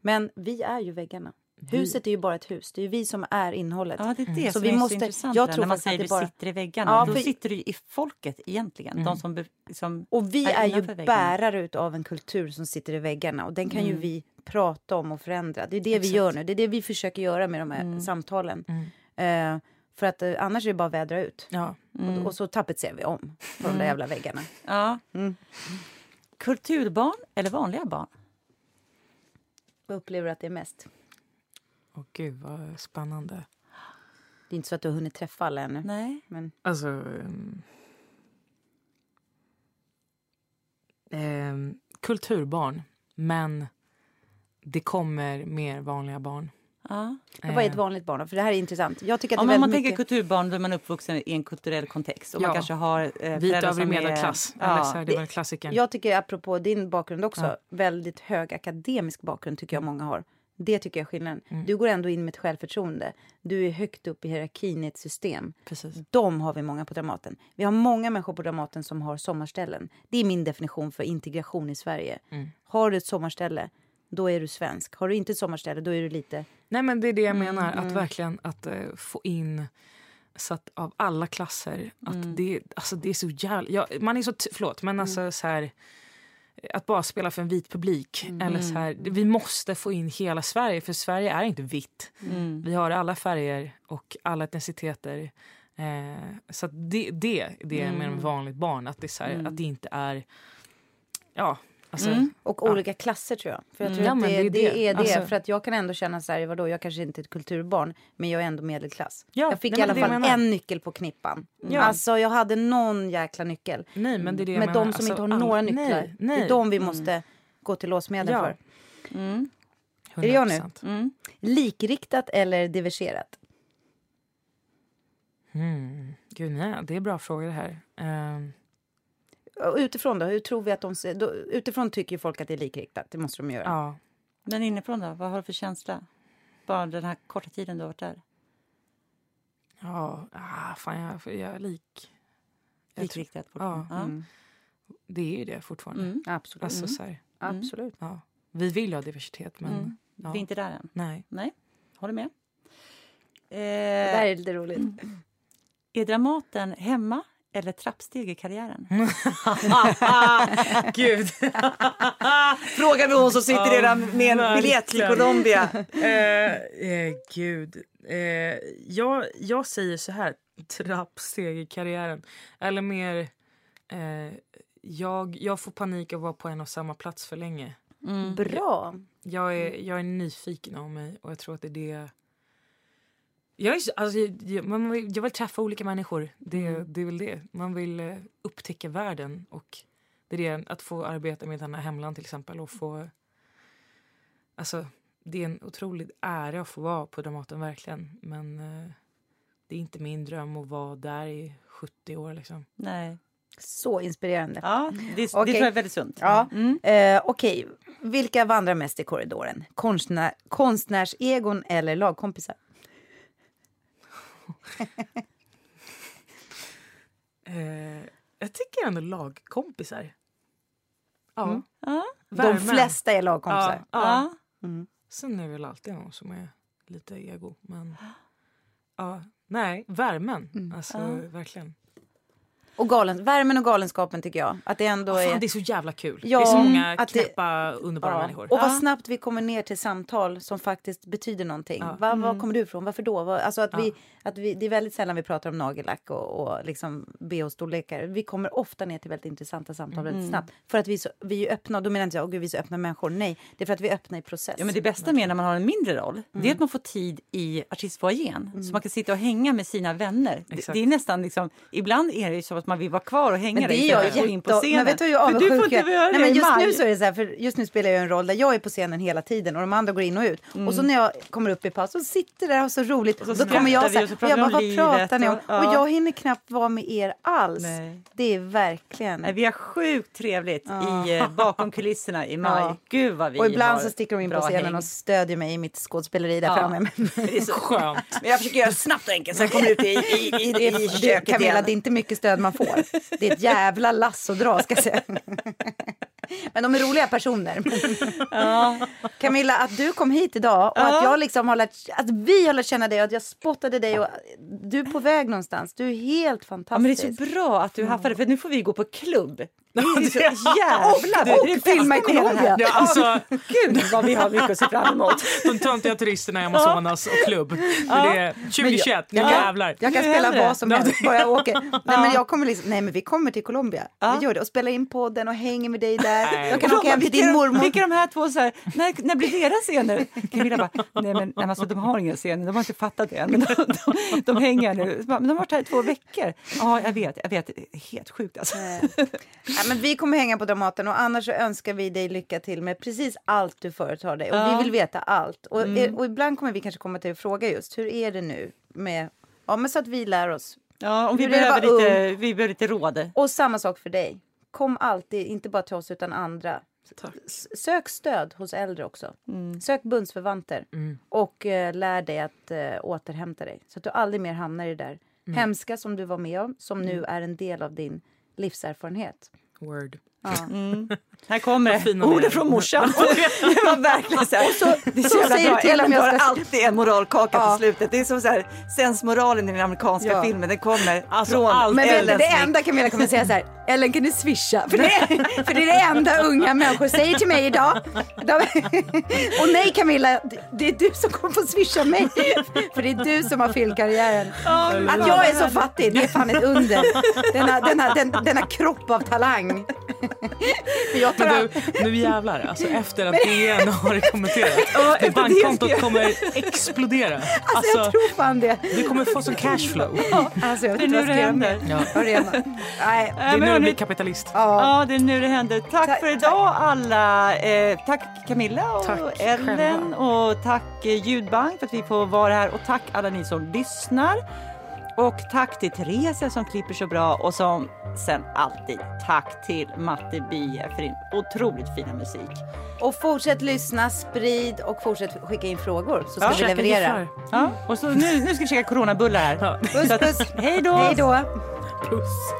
Men vi är ju väggarna. Huset är ju bara ett hus. Det är ju vi som är innehållet. Ja, det är det Så som vi är måste- så intressant. jag tror när man att säger det du bara- sitter i väggarna. Ja, då för- sitter du i folket egentligen. Mm. De som, som Och vi är är ju väggarna. bärare av en kultur som sitter i väggarna. Och den kan ju Mm. vi prata om och förändra. Det är det vi Exakt. gör nu. Det är det vi försöker göra med de här Mm. samtalen. Mm. Eh, för att eh, annars är det bara att vädra ut. Ja. Mm. Och, och så tapetserar vi om på de där jävla väggarna. Ja. Mm. Kulturbarn eller vanliga barn? Vad upplever du att det är mest? Åh gud vad spännande. Det är inte så att du har hunnit träffa alla ännu. Nej. Men Alltså... ehm, ehm, kulturbarn, men det kommer mer vanliga barn. Ja. vad är ett Eh, vanligt barn? För det här är intressant. Jag tycker att Om det är man väldigt tänker mycket... kulturbarn då är man uppvuxen i en kulturell kontext. Och man Ja. kanske har eh, Vit övrig som är- medelklass. Ja. Eller så här, det väl klassikern. Jag tycker apropå din bakgrund också, Ja. väldigt hög akademisk bakgrund tycker jag många har. Det tycker jag är skillnaden. Mm. Du går ändå in med ett självförtroende. Du är högt upp i hierarkin i ett system. Precis. De har vi många på Dramaten. Vi har många människor på Dramaten som har sommarställen. Det är min definition för integration i Sverige. Mm. Har du ett sommarställe, då är du svensk. Har du inte ett sommarställe, då är du lite... Nej men det är det jag Mm, menar, att mm. verkligen att eh, få in så att av alla klasser, att Mm. det, alltså, det är så jävla... Ja, man är så... Förlåt, men alltså så här... Att bara spela för en vit publik. Mm. Eller så här, vi måste få in hela Sverige, för Sverige är inte vitt. Mm. Vi har alla färger och alla etniciteter. Eh, så det, det är det jag menar med vanligt barn. Att det, är här, Mm. att det inte är... Ja, alltså... Mm. Och Ja. olika klasser tror jag. För jag Mm. tror Ja, att det, det är det, det. är det. Alltså- För att jag kan ändå känna så här, vadå, jag kanske inte är ett kulturbarn, men jag är ändå medelklass. Ja, jag fick nej, i alla det jag fall menar. en nyckel på knippan. Ja. Alltså jag hade någon jäkla nyckel. Nej, men det är det jag Men menar. de som Alltså, inte har några nycklar, Nej, nej. det är de vi måste gå till låsmedel Ja. för. Mm. Är det jag nu? 100%. Mm. Likriktat eller diverserat? Mm. Gud, nej, det är bra frågor det här. Och utifrån då, hur tror vi att de ser, då, utifrån tycker ju folk att det är likriktat, det måste de göra. ja. Men inifrån då, vad har du för känsla? Bara den här korta tiden du har varit där. Ja, ah, fan jag, jag är lik. Jag Likriktat fortfarande. Ja. Mm. det är ju det fortfarande. Mm. Absolut. Alltså, Mm. så här, Absolut. ja. Vi vill ha diversitet, men Mm. ja. Vi är inte där än. nej. Nej, håller med. Det där Eh, är lite roligt. är Dramaten hemma eller trappsteg i karriären? Gud. Frågar vi hon som sitter redan med en biljett till Colombia. eh, eh, gud. Eh, jag, jag säger så här, trappsteg i karriären. Eller mer, eh, jag, jag får panik av att vara på en och samma plats för länge. Mm. Bra. Jag är, jag är nyfiken av mig och jag tror att det är det... Jag, är, så- alltså, jag, man vill, jag vill träffa olika människor. Det, Mm. det är väl det. Man vill eh, upptäcka världen. Och det är det, att få arbeta med ett annat hemland till exempel. Och få, alltså, det är en otrolig ära att få vara på Dramaten, verkligen. Men eh, det är inte min dröm att vara där i 70 år. Liksom. Nej. Så inspirerande. Ja, det, Okej. det tror jag är väldigt sunt. Ja. Mm. Eh, Okej, vilka vandrar mest i korridoren? Konstnär, konstnärsegon eller lagkompisar? Eh, jag tycker ändå lagkompisar. Ja. Mm. Ja. De flesta är lagkompisar. Ja, ja. Ja. Sen är det väl alltid någon som är lite ego. Men ja, nej, värmen. Mm. Alltså verkligen. Och galen, värmen och galenskapen tycker jag. Att det ändå är... fan, det är så jävla kul. Ja, det är så många att det- knäppa, underbara Ja. människor. Och vad Ja. snabbt vi kommer ner till samtal som faktiskt betyder någonting. Ja. Va, Var kommer du ifrån? Varför då? Vad- Alltså att vi, att vi, det är väldigt sällan vi pratar om nagellack och, och liksom bh-storlekar. Vi kommer ofta ner till väldigt intressanta samtal väldigt snabbt. För att vi, är så, vi är öppna. Och då menar jag inte att vi är så öppna människor. Nej, det är för att vi är öppna i process. Ja, men det bästa med när man har en mindre roll det är att man får tid i artistfoajén. Så man kan sitta och hänga med sina vänner. Det, det är nästan liksom, ibland är det ju så att man vill vara kvar och hänga Men där det är istället jag för att gå in på scenen. Men vet du hur För du får inte jag göra Nej, men i just nu så är det så här, för just nu spelar jag en roll där jag är på scenen hela tiden och de andra går in och ut. Och så när jag kommer upp i paus och sitter där och så roligt. Mm. så då kommer jag så och här, och pratar jag bara, vad pratar ni om? och- ja. Och jag hinner knappt vara med er alls. Nej. Det är verkligen... Nej, vi har sjukt trevligt Ja. i, eh, bakom kulisserna i maj. Ja. Gud vad vi och ibland så sticker de in på scenen häng. och stödjer mig i mitt skådespeleri där Ja. framme. Det är så Skönt. Men jag försöker göra snabbt och enkelt så jag kommer ut i, i, i, Det i det, köket Camilla, igen. det är inte mycket stöd man får. Det är ett jävla lass att dra, ska jag säga. Men de är roliga personer. Ja. Camilla, att du kom hit idag och att, Ja. jag liksom har lärt, att vi har lärt känna dig och att jag spottade dig och du är på väg någonstans. Du är helt Ja, men fantastisk. det är så bra att du haffade för nu får vi gå på klubb. Det är så Ja. jävla bra. och Det är det filma i. Colombia. Ja, alltså, Gud vad vi har mycket att se fram emot. de töntiga turisterna i Amazonas och klubb. För det är 2021, nu Ja. jävlar. Jag kan spela vad som helst, bara jag åker. Nej, men jag kommer liksom, nej men vi kommer till Colombia. Vi gör det och spelar in podden och hänger med dig där. Nej. Jag kan åka hem till din mormor. Vilka de här två så här, när, när blir deras scener? Camilla bara, nej men nej, alltså, de har ingen scen, de har inte fattat det än. Men de, de, de hänger nu. Bara, Men de har varit här i två veckor. Ja, jag vet, jag vet, det är helt sjukt alltså. Ja, men vi kommer hänga på Dramaten och annars så önskar vi dig lycka till med precis allt du företar dig. Och Ja. vi vill veta allt. Och, Mm. och ibland kommer vi kanske komma till att fråga just hur är det nu med, ja men så att vi lär oss. Ja, om vi behöver, lite, vi behöver lite råd. Och samma sak för dig. Kom alltid, inte bara till oss utan andra. Tack. Sök stöd hos äldre också. Mm. Sök bundsförvanter. Mm. Och eh, lär dig att eh, återhämta dig. Så att du aldrig mer hamnar i det där Mm. hemska som du var med om. Som nu är en del av din livserfarenhet. Word. Ja. Här kommer det. Ordet är. från morsan. det var verkligen så här. det är så, så jävla säger bra. du till om Ellen jag har ska- alltid en moralkaka Ja. på slutet. Det är som så här, sensmoralen i den amerikanska Ja. filmen. Den kommer Alltså, från allt- Men Ellens det enda Camilla kommer säga så här, Ellen kan du swisha? För det, är, för det är det enda unga människor säger till mig idag. De, och nej Camilla, det- är du som kommer få swisha mig. För det är du som har filmkarriären. Att jag är så fattig, det är fan ett under. Denna, denna, den, denna kropp av talang. Jag tar Men du, nu jävlar. Alltså efter att DN har kommenterat. Bankkontot kommer explodera. alltså, jag Alltså, tror fan det. du kommer få sån cashflow. Alltså, jag vet inte vad jag ska göra Ja. Det är nu hörni- blir kapitalist. Ja. Ja, det är nu det händer. Tack, Tack, för idag alla. Eh, tack Camilla och Tack Ellen själva. och tack eh, Ljudbank för att vi får vara här och tack alla ni som lyssnar. Och tack till Theresia som klipper så bra och som sen alltid tack till Matte Bie för din otroligt fina musik. Och fortsätt lyssna, sprid och fortsätt skicka in frågor så ska Ja. vi leverera. Ja, och så nu, nu ska vi käka coronabullar här. Ja. Puss puss. Hej då! Hej då. Puss.